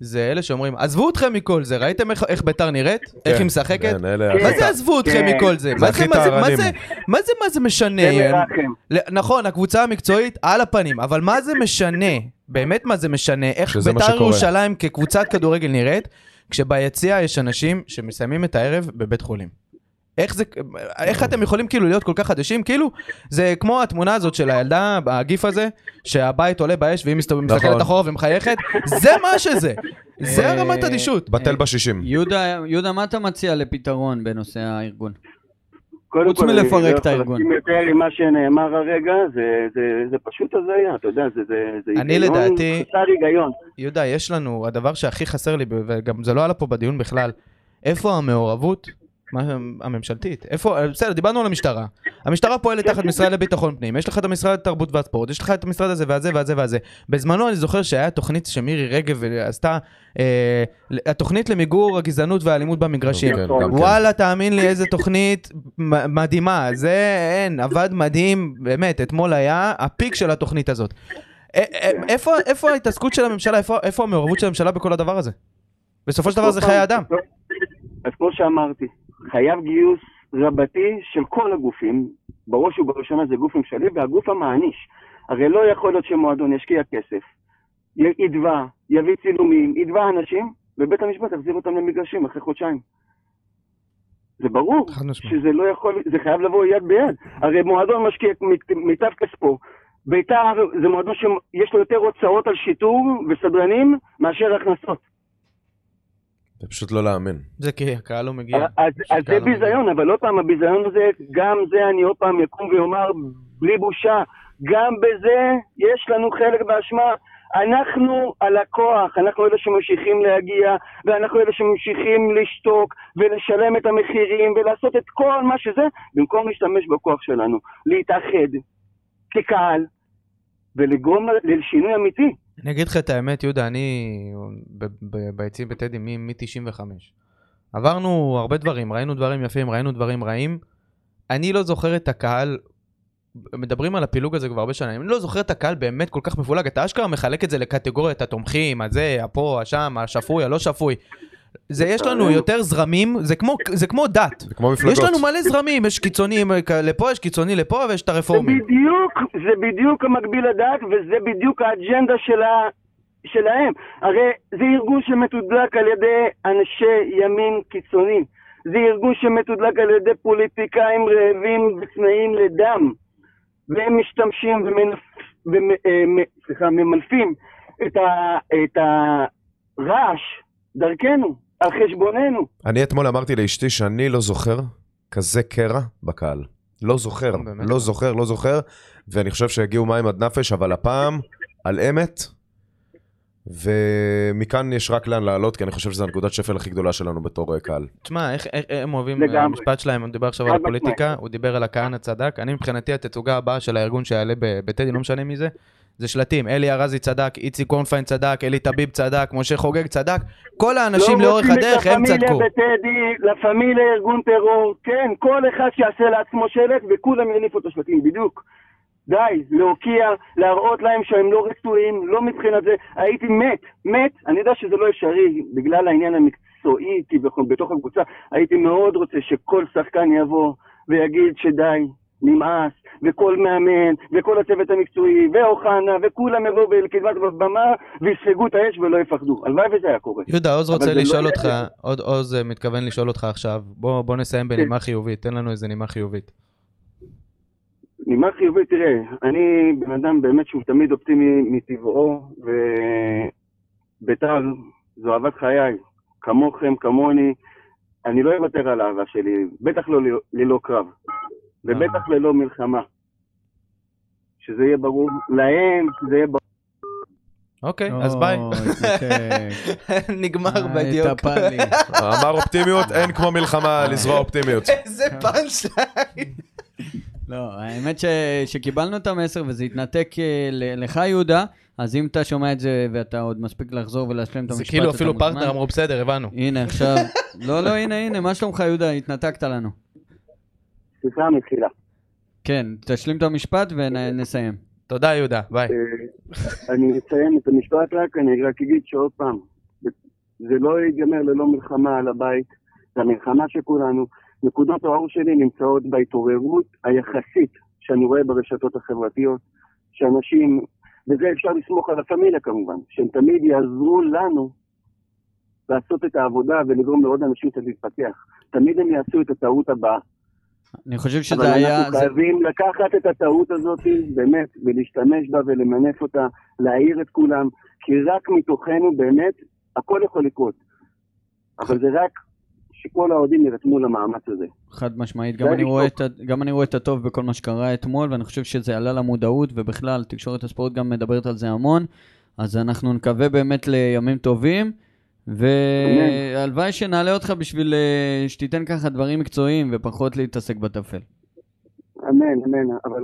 זה אלה שאומרים, עזבו אתכם מכל זה, ראיתם איך, איך ביתר נראית? איך היא משחקת? כן, אלה... כן. מה זה עזבו אתכם כן. מכל זה? זה מה זה, הכי מה זה, מה טהרנים. זה, מה זה, מה זה משנה? זה נכון, הקבוצה המקצועית על הפנים, אבל מה זה משנה? באמת מה זה משנה? איך ביתר. ירושלים כקבוצת כדורגל נראית, כשביציע יש אנשים שמסיימים את הערב בבית חולים. איך זה, איך אתם יכולים כאילו להיות כל כך חדשים? כאילו, זה כמו התמונה הזאת של הילדה, הגיף הזה, שהבית עולה באש והיא מסתובבת, נכון. מסתכלת אחורה ומחייכת, זה מה שזה. זה אה, הרמת אדישות. בטל בשישים. יהודה, יהודה, מה אתה מציע לפתרון בנושא הארגון? קודם חוץ כל, אני מלפרק לא את הארגון. להסכים יותר עם מה שנאמר הרגע, זה, זה, זה פשוט הזיה, אתה יודע, זה, זה, זה אני היגיון לדעתי- חסר היגיון. יהודה, יש לנו, הדבר שהכי חסר לי, וגם זה לא עלה פה בדיון בכלל, איפה המעורבות הממשלתית? איפה, בסדר, דיברנו על המשטרה. המשטרה פועלת תחת משרד לביטחון פנים, יש לך את המשרד לתרבות והספורט, יש לך את המשרד הזה והזה והזה והזה. בזמנו אני זוכר שהיה תוכנית שמירי רגב עשתה, אה, התוכנית למיגור הגזענות והאלימות במגרשים. כן, כן. וואלה, תאמין לי, איזה תוכנית מדהימה. זה אין, עבד מדהים, באמת, אתמול היה הפיק של התוכנית הזאת. איפה, איפה ההתעסקות של הממשלה, איפה, איפה המעורבות של הממשלה בכל הדבר הזה? בסופו של דבר זה חיי אדם. אז כמו שאמרתי, חייב גיוס רבתי של כל הגופים, בראש ובראשונה זה גוף ממשלי, והגוף המעניש. הרי לא יכול להיות שמועדון ישקיע כסף, י- יתבע, יביא צילומים, יתבע אנשים, ובית המשפט יחזיר אותם למגרשים אחרי חודשיים. זה ברור. שזה לא יכול, זה חייב לבוא יד ביד. הרי מועדון משקיע מיטב כספו. בית"ר זה מועדון שיש לו יותר הוצאות על שיטור וסדרנים מאשר הכנסות. זה פשוט לא להאמין. זה כי הקהל לא מגיע. אז, אז זה לא מגיע. ביזיון, אבל עוד פעם, הביזיון הזה, גם זה אני עוד פעם יקום ואומר בלי בושה, גם בזה יש לנו חלק באשמה. אנחנו הלקוח, אנחנו אלה שממשיכים להגיע, ואנחנו אלה שממשיכים לשתוק ולשלם את המחירים ולעשות את כל מה שזה, במקום להשתמש בכוח שלנו, להתאחד כקהל ולגרום לשינוי אמיתי. אני אגיד לך את האמת, יהודה, אני ביציעים בטדי מ-95. עברנו הרבה דברים, ראינו דברים יפים, ראינו דברים רעים. אני לא זוכר את הקהל, מדברים על הפילוג הזה כבר הרבה שנים, אני לא זוכר את הקהל באמת כל כך מפולג, אתה אשכרה מחלק את זה לקטגוריית התומכים, הזה, הפה, השם, השפוי, הלא שפוי. זה יש לנו יותר זרמים, זה כמו, זה כמו דת. זה כמו מפלגות. יש לנו מלא זרמים, יש קיצונים אה, לפה, יש קיצוני לפה, ויש את זה הרפורמים. בדיוק, זה בדיוק המקביל לדת, וזה בדיוק האג'נדה של ה... שלהם. הרי זה ארגון שמתודלק על ידי אנשי ימין קיצוני. זה ארגון שמתודלק על ידי פוליטיקאים רעבים וצמאים לדם. והם משתמשים ומנפ... ומ... אה, את, ה... את הרעש דרכנו, על חשבוננו. אני אתמול אמרתי לאשתי שאני לא זוכר כזה קרע בקהל. לא זוכר, לא לא. זוכר, לא זוכר, ואני חושב שהגיעו מים עד נפש, אבל הפעם על אמת, ומכאן יש רק לאן לעלות, כי אני חושב שזו הנקודת שפל הכי גדולה שלנו בתור אה, קהל. תשמע, איך, איך הם אוהבים, לגמרי. המשפט שלהם, הוא דיבר עכשיו על. הפוליטיקה, הוא דיבר על הכהנא צדק, אני מבחינתי התצוגה הבאה של הארגון שיעלה ב- בטדי, לא משנה מי זה, זה שלטים, אלי ארזי צדק, איציק קורנפיין צדק, אלי טביב צדק, משה חוגג צדק, כל האנשים לא לאורך רוצים הדרך את הם צדקו. הפמיליה בטדי, לה פמיליה ארגון טרור, כן, כל אחד שיעשה לעצמו שלט וכולם יניפו את השלטים, בדיוק. די, להוקיע, להראות להם שהם לא רצויים, לא מבחינת זה. הייתי מת, מת, אני יודע שזה לא אפשרי, בגלל העניין המקצועי כביכול בתוך הקבוצה, הייתי מאוד רוצה שכל שחקן יבוא ויגיד שדי, נמאס, וכל מאמן, וכל הצוות המקצועי, ואוחנה, וכולם יבואו לקדמת הבמה ויספגו את האש ולא יפחדו. הלוואי וזה היה קורה. יהודה, עוז רוצה לא לשאול יהיה. אותך, עוד עוז אה, מתכוון לשאול אותך עכשיו, בוא בוא נסיים בנימה חיובית, תן לנו איזה נימה חיובית. נימה חיובית, תראה, אני בן אדם באמת שהוא תמיד אופטימי מטבעו, ובית"ר זו אהבת חיי. כמוכם, כמוני, אני לא אוותר על האהבה שלי, בטח לא ללא קרב, ובטח ללא מלחמה. שזה יהיה ברור להם, שזה יהיה ברור. אוקיי, אז ביי. נגמר אה, בדיוק. אמר אופטימיות, אין כמו מלחמה לזרוע אופטימיות. איזה פאנצ'ליין. לא, האמת ש, שקיבלנו את המסר וזה התנתק אה, לך, יהודה, אז אם אתה שומע את זה ואתה עוד מספיק לחזור ולהשלים את זה המשפט, כאילו אתה אפילו. פרטנר אמרו בסדר, הבנו. הנה, עכשיו... לא, לא, הנה, הנה, מה שלומך, יהודה? התנתקת לנו. סליחה, מחילה. כן, תשלים את המשפט ונסיים. תודה יהודה, ביי. אה, אני אציין את המשפט רק, אני רק אגיד שעוד פעם, זה לא ייגמר ללא מלחמה על הבית, זה המלחמה של כולנו. נקודות האור שלי נמצאות בהתעוררות היחסית שאני רואה ברשתות החברתיות, שאנשים, וזה אפשר לסמוך על הפמיליה כמובן, שהם תמיד יעזרו לנו לעשות את העבודה ולגרום לעוד אנשים קצת להתפתח. תמיד הם יעשו את הטעות הבאה. אני חושב אבל שזה היה... אנחנו זה- חייבים לקחת את הטעות הזאת, באמת, ולהשתמש בה ולמנף אותה, להעיר את כולם, כי רק מתוכנו באמת הכל יכול לקרות. אבל זה רק שכל האוהדים יירתמו למאמץ הזה. חד משמעית, גם אני, רואה. את, גם אני רואה את הטוב בכל מה שקרה אתמול, ואני חושב שזה עלה למודעות, ובכלל, תקשורת הספורט גם מדברת על זה המון, אז אנחנו נקווה באמת לימים טובים, והלוואי שנעלה אותך בשביל אה, שתיתן ככה דברים מקצועיים ופחות להתעסק בטפל. אמן, אמן, אבל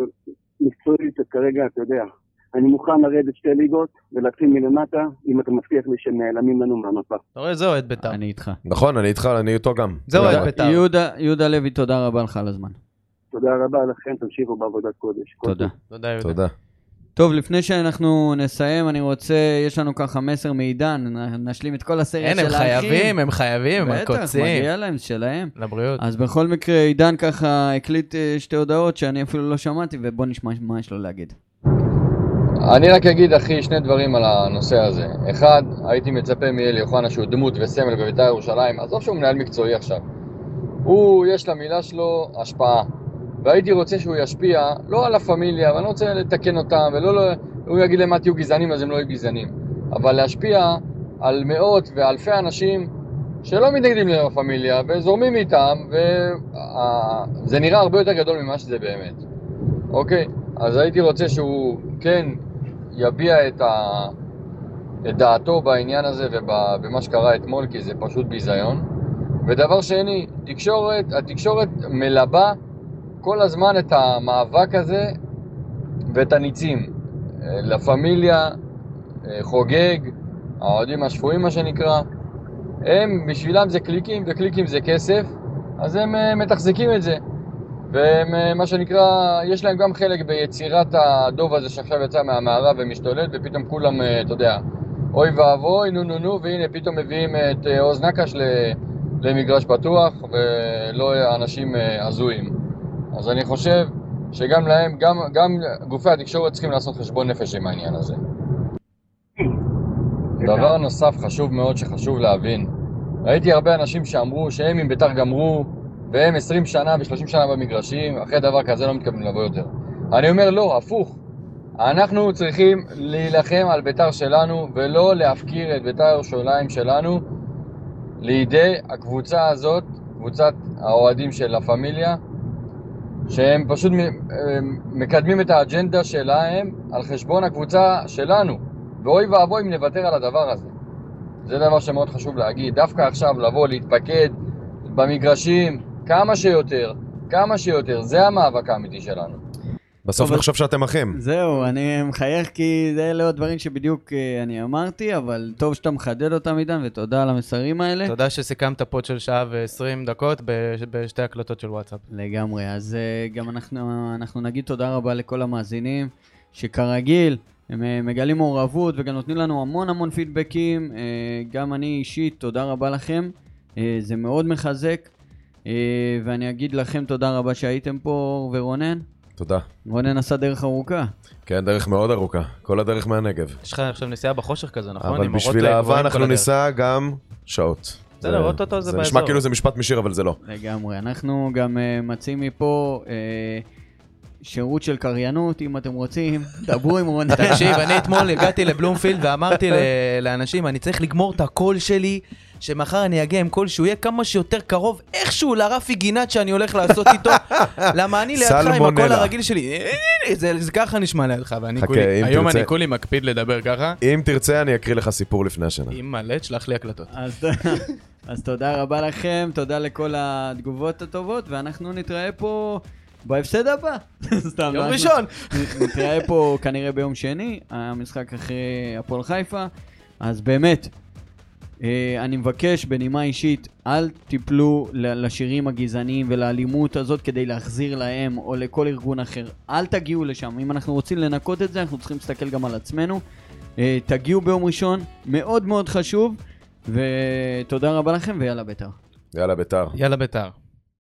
מקצועית כרגע, אתה יודע, אני מוכן לרדת שתי ליגות ולהתחיל מלמטה, אם אתה מבטיח לי שהם נעלמים לנו מהמפה. אתה רואה, זה אוהד בית"ר. אני איתך. נכון, אני איתך, אני איתו גם. זהו, לגמרי. אוהד בית"ר. יהודה, לוי, תודה רבה לך על הזמן. תודה רבה לכם, תמשיכו בעבודת קודש. תודה. תודה יהודה. תודה. טוב, לפני שאנחנו נסיים, אני רוצה, יש לנו ככה מסר מעידן, נשלים את כל הסרט אין, של הם האחים. חייבים, הם חייבים, הם בטח, הקוצים. מגיע להם, זה שלהם. לבריאות. אז בכל מקרה, עידן ככה הקליט אה, שתי הודעות שאני אפילו לא שמעתי, ובוא נשמע מה יש לו להגיד. אני רק אגיד, אחי, שני דברים על הנושא הזה. אחד, הייתי מצפה מאלי אוחנה שהוא דמות וסמל בבית"ר ירושלים, עזוב שהוא מנהל מקצועי עכשיו. הוא, יש למילה שלו השפעה. והייתי רוצה שהוא ישפיע, לא על הפמיליה, ואני לא רוצה לתקן אותם, ולא, לא, הוא יגיד להם, מה תהיו גזענים, אז הם לא יהיו גזענים. אבל להשפיע על מאות ואלפי אנשים שלא מתנגדים לפמיליה, וזורמים איתם, וזה נראה הרבה יותר גדול ממה שזה באמת. אוקיי? אז הייתי רוצה שהוא כן יביע את, ה... את דעתו בעניין הזה ובמה שקרה אתמול, כי זה פשוט ביזיון. ודבר שני, תקשורת, התקשורת מלבה כל הזמן את המאבק הזה ואת הניצים. לה פמיליה, אה, חוגג, האוהדים השפויים מה שנקרא, הם, בשבילם זה קליקים, וקליקים זה כסף, אז הם אה, מתחזקים את זה. והם, אה, מה שנקרא, יש להם גם חלק ביצירת הדוב הזה שעכשיו יצא מהמערה ומשתולל, ופתאום כולם, אה, אתה יודע, אוי ואבוי, נו נו נו, והנה פתאום מביאים את אה, עוז נקש למגרש פתוח, ולא אנשים הזויים. אז אני חושב שגם להם, גם, גם גופי התקשורת צריכים לעשות חשבון נפש עם העניין הזה. דבר נוסף חשוב מאוד שחשוב להבין, ראיתי הרבה אנשים שאמרו שהם עם בית"ר גמרו והם 20 שנה ו-30 שנה במגרשים, אחרי דבר כזה לא מתכוונים לבוא יותר. אני אומר לא, הפוך. אנחנו צריכים להילחם על בית"ר שלנו ולא להפקיר את בית"ר ירושלים שלנו לידי הקבוצה הזאת, קבוצת האוהדים של לה פמיליה, שהם פשוט מקדמים את האג'נדה שלהם על חשבון הקבוצה שלנו. ואוי ואבוי אם נוותר על הדבר הזה. זה דבר שמאוד חשוב להגיד. דווקא עכשיו לבוא, להתפקד במגרשים כמה שיותר, כמה שיותר, זה המאבק האמיתי שלנו. בסוף אבל- נחשוב שאתם אחים. זהו, אני מחייך כי זה אלה הדברים שבדיוק אה, אני אמרתי, אבל טוב שאתה מחדד אותם, עידן, ותודה על המסרים האלה. תודה שסיכמת פוד של שעה ו-20 דקות בשתי הקלטות של וואטסאפ. לגמרי, אז אה, גם אנחנו, אנחנו נגיד תודה רבה לכל המאזינים, שכרגיל, הם אה, מגלים מעורבות וגם נותנים לנו המון המון פידבקים, גם אני אישית, תודה רבה לכם, זה מאוד מחזק, ואני אגיד לכם תודה רבה שהייתם פה, אור ורונן. תודה. רונן עשה דרך ארוכה. כן, דרך מאוד ארוכה. כל הדרך מהנגב. יש לך עכשיו נסיעה בחושך כזה, נכון? אבל בשביל אהבה אנחנו. ניסע גם שעות. בסדר, זה- אוטוטו זה זה נשמע באזור. כאילו זה משפט משיר, אבל זה לא. לגמרי. אנחנו גם uh, מציעים מפה uh, שירות של קריינות, אם אתם רוצים, דברו עם רונן. תקשיב, אני אתמול הגעתי לבלומפילד ואמרתי לאנשים, אני צריך לגמור את הקול שלי, שמחר אני אגיע עם קול שהוא יהיה כמה שיותר קרוב איכשהו לרפי גינת שאני הולך לעשות איתו, למה אני לידך עם הקול. הרגיל שלי, זה זה ככה נשמע לידך, ואני חכה, כולי, היום אני כולי מקפיד לדבר ככה. אם תרצה, אני אקריא לך סיפור לפני השינה. אם מלא, תשלח לי הקלטות. אז, אז תודה רבה לכם, תודה לכל התגובות הטובות, ואנחנו נתראה פה בהפסד הבא. סתם, יום ראשון. נתראה פה כנראה ביום שני, המשחק אחרי הפועל חיפה. אז באמת, אה, אני מבקש בנימה אישית, אל תיפלו לשירים הגזעניים ולאלימות הזאת כדי להחזיר להם או לכל ארגון אחר. אל תגיעו לשם. אם אנחנו רוצים לנקות את זה, אנחנו צריכים להסתכל גם על עצמנו. אה, תגיעו ביום ראשון, מאוד מאוד חשוב, ותודה רבה לכם ויאללה בית"ר. יאללה, ביתר. יאללה בית"ר.